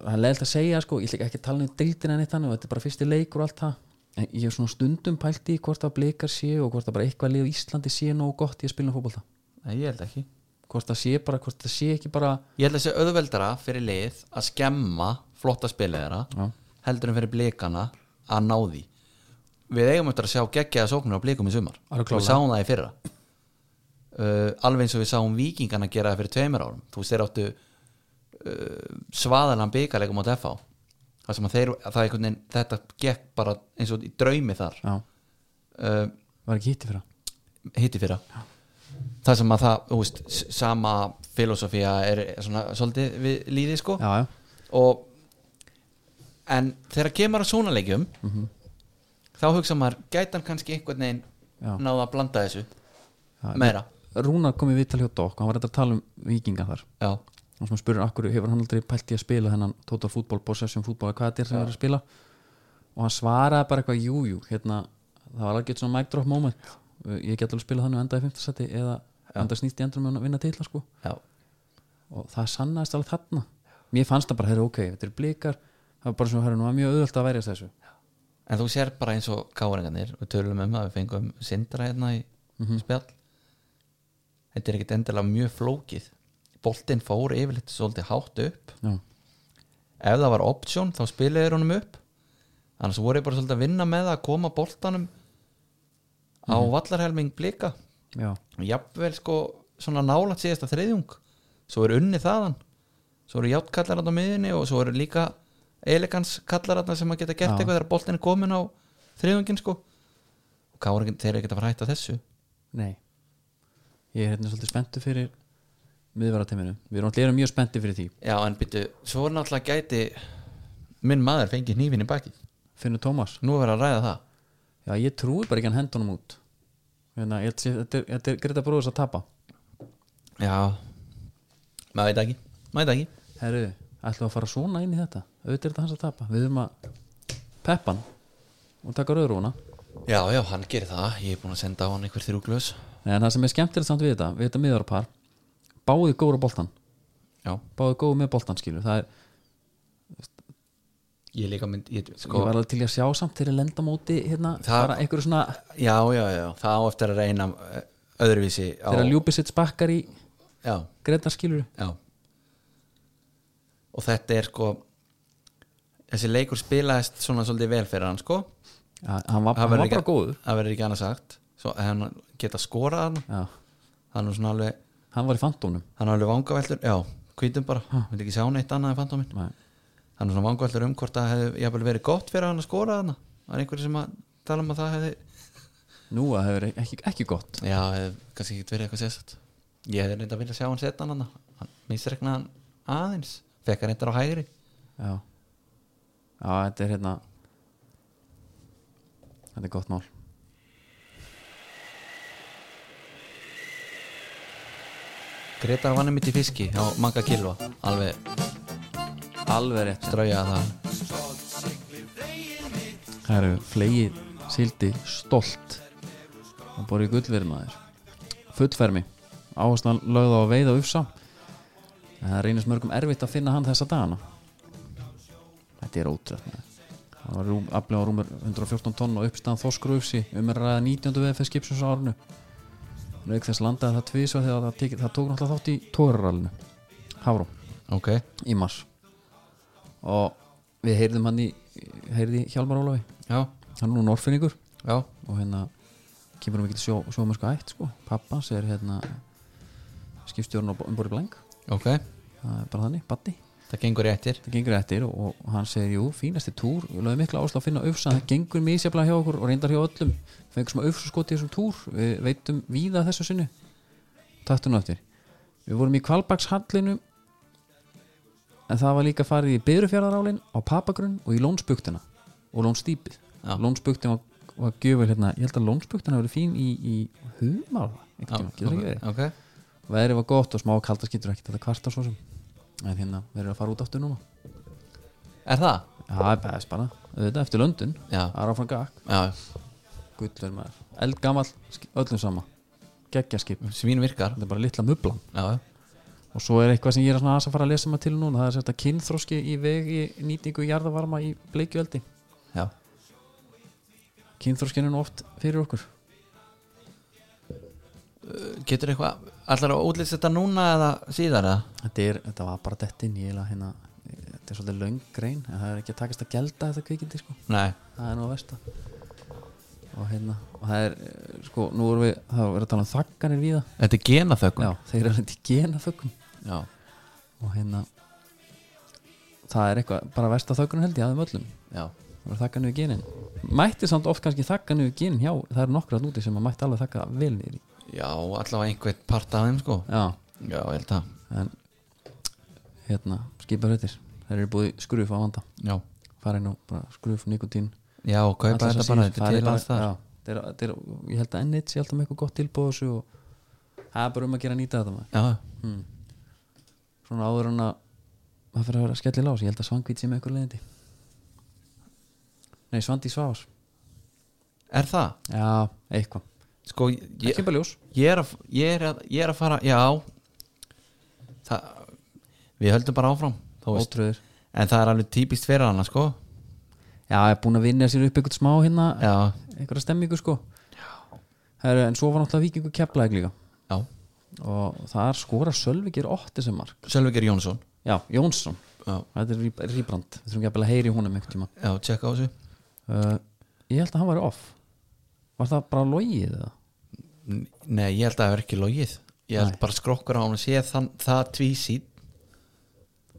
það er leiðilegt að segja sko, ég ætla ekki að tala um deildina neitt þannig og þetta er bara fyrsti leikur og allt það. En ég hef svona stundum pælt í hvort að blikar sé og hvort að bara eitthvað lið á Íslandi sé nógu gott í að spila um fótbolta. Nei, ég held ekki. Hvort það sé bara, hvort það sé ekki bara Ég held að þessi auðveldara fyrir lið að skemma flotta spilið þeirra Já. heldur en fyrir blikana að ná því. Við eigum eftir að sjá geggjaða sóknir á blikum í sumar. Alveg Við sáum það í fyrra. Uh, Alveg eins og við sáum vikingana gera það fyrir tveimur árum. Þú veist þeir áttu svaðalan byggarleikum á FH Það sem að þeir, að það er einhvern veginn þetta gekk bara eins og í draumi þar. Já, uh, var ekki hitti fyrir hitti fyrra. Það sem að það, þú veist, sama filosofía er svona svolítið við líði sko. Já, já, og en þegar kemur að svona leikjum þá hugsa maður gæti hann kannski einhvern veginn Já. náða að blanda þessu já. meira? Rúnar kom í viðtal hjá Dokk hann var þetta að tala um vikinga þar. Já, og sem spurður akkur hefur hann aldrei pælt í að spila þennan total fútból, possession fútból hvað þetta er sem það er að spila? Og hann svaraði bara eitthvað jújú jú, hérna, það var alveg svona mic drop moment. Ég get alveg spila þannig enda í 5. seti eða enda snýst í endur með að vinna titla sko. já, og það sannaðist alveg þarna. Mér fannst það bara, herri ok, þetta er blikar. Það var bara svona, herri, nú var mjög auðvöld að verjast þessu. En þú sér bara eins og káringarnir við tölum um að við fengum sindra hérna í spjall. Þetta er ekkit endilega mjög flókið boltinn fór yfirleitt svolítið hátt upp. Já, ef það var option þá spilaði honum upp. Annars voru ég bara svolítið að vinna með að koma boltanum á vallarhelming blika. Já, jafnvel sko svona nálat síðasta þriðjung. Svo er unni þaðan. Svo eru játkallar á miðinni og svo eru líka elegans kallar þarna sem að geta gert Já. eitthvað þegar boltin er komin á þriðjungin sko. Og káringin þeir eru ekki að fara að hætta þessu. Nei. Ég er hérna svolítið spenntu fyrir miðvarateiminu, við erum allir mjög spenntu fyrir því. Já en byttu, svo er náttúrulega gæti minn maður fengið hnífin í baki finnur Tómas nú er verið að ræða það. Já, ég trúi bara ekki hann hendunum út. Hérna, ég held sé- Þetta er, er Greta Bróðus að tapa. Já, maður veit ekki. Maður veit ekki. Herru, ætlum að fara svona inn í þetta? Auðvitað er þetta hans að tapa. Við höfum að peppa hann og taka rauðrúna Já, já, hann gerir það, ég er búin að senda á hann einhver þrjú glös. En það sem er skemmtilegt samt við þetta Við þetta miðarpar Báðið góður á boltan Já, Báðið góður með boltan skilur. Það er, ég líka mynd ég, ég sko, var alveg til að sjá samt Þegar lenda móti hérna Það- Bara einhverju svona Já, já, já, það á eftir að reyna eh, öðruvísi á Þegar Ljúbisitt bakkar í Já, Greta skilur já. Og þetta er sko þessi leikur spilaðist svona svolítið vel fyrir hann sko. Já, hann var, hann var ekki- bara góður. Það verður ekki annað sagt. Svo hann geta skorað hann. Hann er svona alveg hann var í fantónum Hann er alveg vangaveltur, já, hvítum bara. Vil ekki sjá neitt annað en fantóminn Nei. Hann er svona vangaveltur um hvort það hefði verið gott fyrir hann að skora hann Það er einhverju sem að tala um að það hefði Nú að það hefur ekki, ekki gott. Já, hefði kannski ekki verið eitthvað sérstætt Ég hefði reynda að vilja sjá hann setja hann hann Hann misrekna hann aðeins. Fekk hann reyndar á hægri. Já. Já, þetta er hérna Þetta er gott mál Gretar vann mitt í fiski á manga kilva Alveg Alveg rétt strauja það Það eru flegið sildi stolt. Og borið gullverðmaður fullfermi. Áherslan lögð á að veiða og ufsa en það reynist mörgum erfitt að finna hann þessa dagana. Þetta er ótrútt það var rúm, aflega á rúmur 114 tonn og uppstæðan þoskur og ufsi. Um er ræða 19. VFS skipsins árinu Rauk þess landaði það tvísvað þegar það, tek, það tók náttúrulega þátt í tóraralinu Hafró Ok, í mars. Og við heyrðum hann í heyrði Hjálmar Ólafi. Já, hann er nú norfinningur já. Og hérna kemur um ekki til sjó, sjómasku ætt sko. Pappa sér hérna skipstjórn um borði blank Ok, það er bara þannig, batti það gengur réttir. Það gengur eftir og, og hann segir jú, fínasti túr. Við lögum mikla áslá að finna ufsa. Það gengur mísjaflega hjá okkur og reyndar hjá öllum. Fengum sem ufsa skot í þessum túr. Við veitum víða þessu sinni. Taktu nú eftir. Við vorum í Kvalbakshallinu en það var líka farið í Byrufjörðarálin á Papagrunn og í Lónsbuktina og Lónstýpið Já. Lónsbuktin var, var gjöful hérna. Ég held að Lónsbuktin hafi verið fín í, í humar Já, Getur ekki verið? ok Veðrið var gott og smá kalda skýtur ekki þetta kvarta svo sem En hérna verður að fara út aftur núna. Er það? Já, það er best bara. Þetta eftir löndun Já, gakk já, Gullur maður. Eldgamall Öllum sama. Geggjaskip svín virkar. Þetta er bara litla mublan Já, Og svo er eitthvað sem ég er að fara að lesa maður til núna. Það er þetta kynþróski í veg í nýtingu jarðavarma í bleikjöldi já. Kynþróskin er nú oft fyrir okkur. Getur eitthvað, allar að útlýst þetta núna eða síðar eða? þetta, er, þetta var bara dett inn ég hérna, Þetta er svolítið löng grein En það er ekki að takast að gelda þetta kvikindi sko. Nei, Það er nú að versta. Og hérna og það er, sko, nú erum við Það er verið að tala um þakkanir víða. Þetta er genaþökun Já, þeir eru að gena þökkum já, Og hérna Það er eitthvað, bara versta þökkunum held ég að þeim öllum. Já. Það var þakka niður genin. Mætti samt oft kannski þakka niður genin hjá Það eru nokkra núti sem að mætti alveg þakka vel í já allavega einhvern part af þeim sko. Já, Já, ég held að en hérna, skipar höytir þeir eru búið í skruf á vanda. Já, fara inn og bara skruf, nikotín já kaupa allar þetta bara, þetta er til alls þar er, þetta er, ég held að ennit sé alltaf með eitthvað gott tilbúð á þessu og það er bara um að gera nýta þetta maður. Já, hmm. svona áður en að það fyrir að vera skellir lás, ég held að svangvít sé með eitthvað leiðindi. Nei, svandi svás er það? já, eitthvað, Sko, ég, ég, er að, ég, er að, ég er að fara Já. Það, Við höldum bara áfram En það er alveg típist fyrir hana sko. Já, ég er búin að vinna sér upp eitthvað smá hérna Já, einhverja stemmingu sko. Heru, en svo var náttúrulega vikingu keplaðið líka. Já. Og það er skora Sölvikir 8 sem mark. Sölvíkir Jónsson. Já, Jónsson, Já, þetta er Ríbrand við þurfum ekki að heyri húnum tíma. Já tjekka á þessu. Uh, ég held að hann var off var það bara logið eða? Nei, ég held að það er ekki logið. Ég held Nei. bara skrokkur á hann að sé þann, það tvísít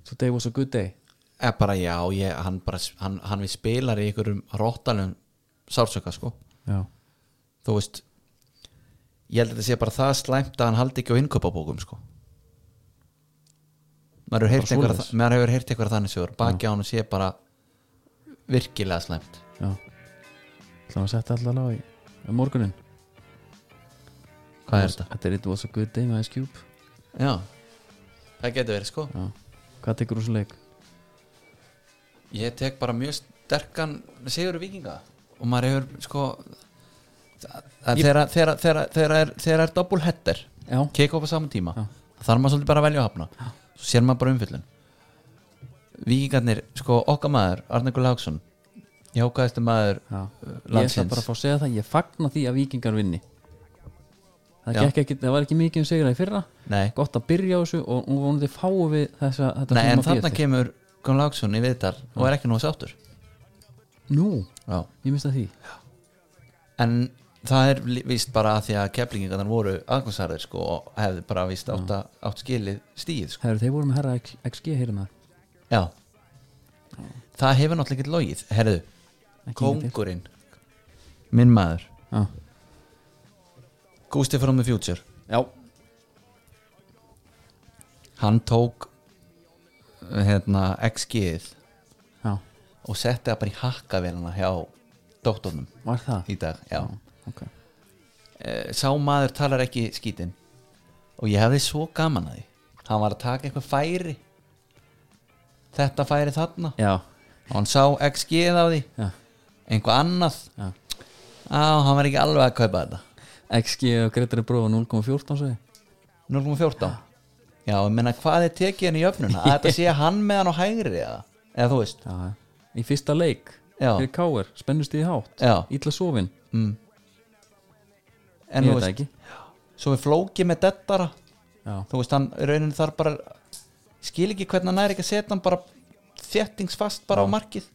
today was a good day? Eða bara já, ég, hann, bara, hann, hann við spilar í einhverjum róttalum sársöka sko. Já, þú veist ég held að þetta sé bara það slæmt að hann haldi ekki á innkaupabókum sko. Maður hefur heyrt einhverja þannig sögur. Baki á hann sé bara virkilega slæmt. Já. Ætlum að setja alltaf lag í um morgunin. Hvað er þetta? þetta er it was a good day með Ice Cube já, það getur verið sko. Já. hvað tekur úr svo leik? ég tek bara mjög sterkan sigur vikinga og maður hefur sko það- það- þegar þegar er, þegar er double header já, keka upp á saman tíma Já. þá þarf maður svolítið bara að velja að hafna. Svo sér maður bara umfyllun vikingarnir, sko okkar maður Arne Gullaugsson jákaðistu maður já. uh, ég ætla landsins. bara að fá að segja það ég fagna því að vikingar vinni. Það, Já. ekki, það var ekki mikið um sigra í fyrra. Nei, gott að byrja á þessu og nú vonandi fáum við þessa, þetta nei en að þarna kemur Gullaugsson í viðtal og er ekki nú sáttur. Nú, Já. ég mista því. En það er víst bara að því að keflingingarnar voru aðgóðsarðir sko og hefði bara víst átt, að- átt skilið stíð sko. Þeir voru með herra XG heyrir maður. Já. Það hefur náttúrulega ekki logið herðu, Kóngurinn. Minn maður. Já, Gústi from the future. Já, hann tók hérna XG-ið já, og setti það bara í hakkavélina hjá doktornum. Var það? Í dag já. ok, Eh, sá maður talar ekki skítinn. Og ég hefði svo gaman að því. Hann var að taka eitthvað færi. Þetta færi þarna. Já, og hann sá XG-ið á því. Já, einhvað annað? Já. Á, hann var ekki alveg að kaupa þetta. XG og Gretari Brófa 0,14 svo 0.14 já, ég menna hvað er tekið hann í öfnuna? Að þetta sé hann með hann á hægri eða, eða þú veist? Já, já. í fyrsta leik Já. fyrir Káir, spennust í hátt. Já. ítla sofin, mm. en ég þú veit það veist ekki. svo við flóki með dettara. Já, þú veist, hann í rauninni þarf bara skil ekki hvernig hann er ekki að setja hann bara þéttingsfast bara á markið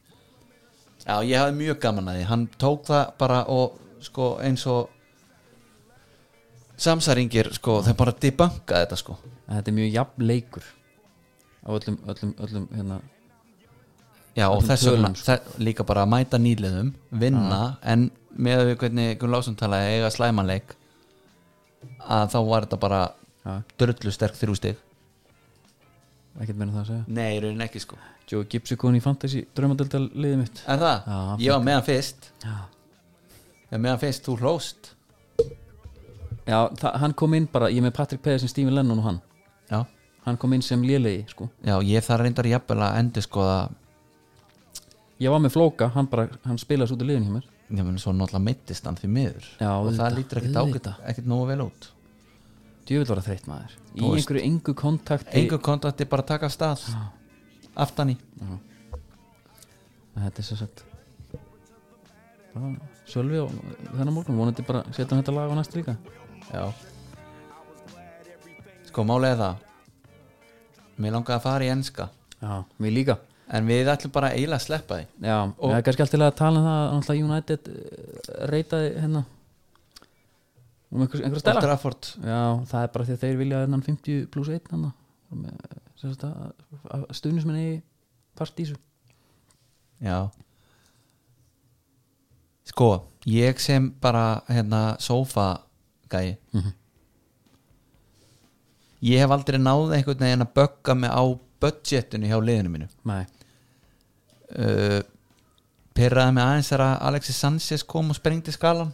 já, ég hafði mjög gaman að því. Hann tók það bara og sko eins og samsæringir sko, þeir bara debunka þetta sko. Þetta er mjög jafn leikur á öllum, öllum, öllum hérna, já, og þess tölum, sko. líka bara að mæta nýliðum vinna, en með við hvernig Gunn Lásson talaði eiga slæmanleik að þá var þetta bara já, drullu sterk þrjú stig ekkert meira en það að segja. Nei, raunin ekki sko. Joe Gipsy kom í fantasy draumadeldal liðið mitt. En það, Já, ég var með hann fyrst. Já, Ég var með hann fyrst, þú hlóst. Já það, hann kom inn bara, ég er með Patrick Pedersen, Stephen Lennon og hann. Já, Hann kom inn sem lélegi, sko. Já ég þarf reyndar jafnvel að endur skoða Ég var með Flóka, hann bara, hann spilaði svo út í liðin hjá mér. Ég mun svo náttúrulega meittist hann því miður. Já, Og það auðvitað, lítur ekkert ágætt auðvitað. Ekkert nógu vel út Djövill var að þreytt maður. Í Þú veist. einhverju engu kontakti Engur kontakti bara taka af stað. Aftan í. Þetta er svo sett bara Sölvi og þennan morgun vonandi bara setja hann þetta lag á næstu líka. Já. Sko málega það. Mér langaði að fara í enska. Já, mér líka. En við ætlum bara eiginlega að sleppa því. Já, og það er kannski alltaf að tala um það að náttúrulega United eh, reytaði hérna um einhver, einhver Trafford. Já, það er bara því að þeir vilja þennan 50 pluss 1 hann stuðnismenni part í þessu. Já. Sko, ég sem bara hérna sofa gæi. Mhm. Ég hef aldrei náð einhvern veginn að bögga mig á budgetinu hjá liðinu mínu. Nei, uh, Pyrraði mig aðeins þegar að Alexis Sanchez kom og sprengdi skalan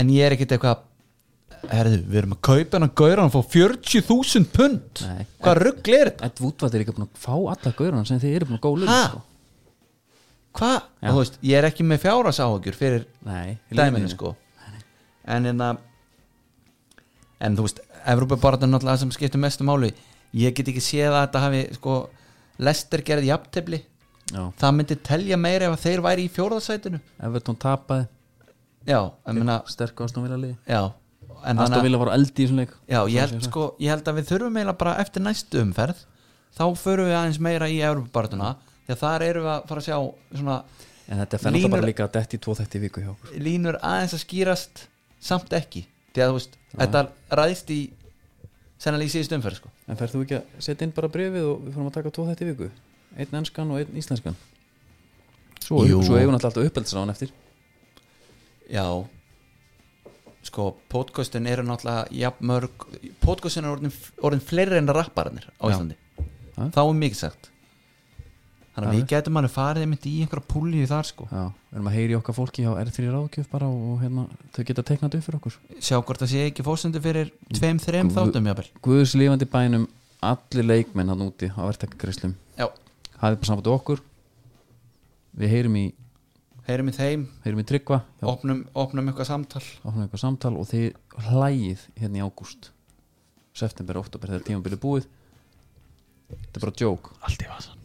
En ég er ekkert eitthvað Herðu, við erum að kaupa hann að gaura hann fá 40.000 pund Nei. Hvað rugl er þetta? Ed Woodward er líka búin að fá alla gaurana sem þeir eru búin að góða Ha? sko. Hvað? Já. Og þú veist, ég er ekki með fjárasáhugjur fyrir Nei, í dæminu lífinu. sko en en að en þú veist, Evrópa bara er náttúrulega það sem skiptir mestu máli ég get ekki séð að þetta hafi sko, Lester gerði jafntefli Já, það myndi telja meira ef að þeir væri í fjórðasætinu Everton tapaði já, meina, sterk Aston Villa liði. Já en Aston þannig að, Villa var á eldi í þessum leik. Já, ég held sko ég held að við þurfum eiginlega bara eftir næstu umferð þá förum við aðeins meira í Evrópa barðuna því að þar erum við að fara að sjá svona En þetta fennar Línur- bara líka að detti tvo þætti í viku hjá okkur. línur aðeins að skýrast samt ekki því að þú veist, þetta ræðist í sennilega í síðust umferð sko. En ferð þú ekki að setja inn bara brefið og við fórum að taka tvo þætti í viku? Einn enskan og einn íslenskan? Svo, svo eigum við alltaf uppeldisráðan eftir Já. Sko, podcastin eru náttúrulega jafn mörg, podcastin er orðin, orðin fleiri en rappararnir á. Íslandi. Já. þá er mikið sagt. Þannig að við getum alveg farið einmitt í einhverja púlíu þar sko. Já, við erum að heyri okkar fólki hjá R3 ráðgjöf bara og, hérna, þau geta teiknað upp fyrir okkur. Sjá hvort það sé ekki fórsendu fyrir tveim, þreim þáttum jafnvel. Guðs lifandi bænum allir leikmenn hann úti á verktakagreislum Já, hafið bara samband við okkur. Við heyrum í, heyrum í þeim. Heyrum í tryggva opnum, opnum eitthvað samtal. Opnum eitthvað samtal og þið hlægið hérna í ágúst. September, oktober þegar tímabilið búið. Þetta er bara joke. Allt í vasan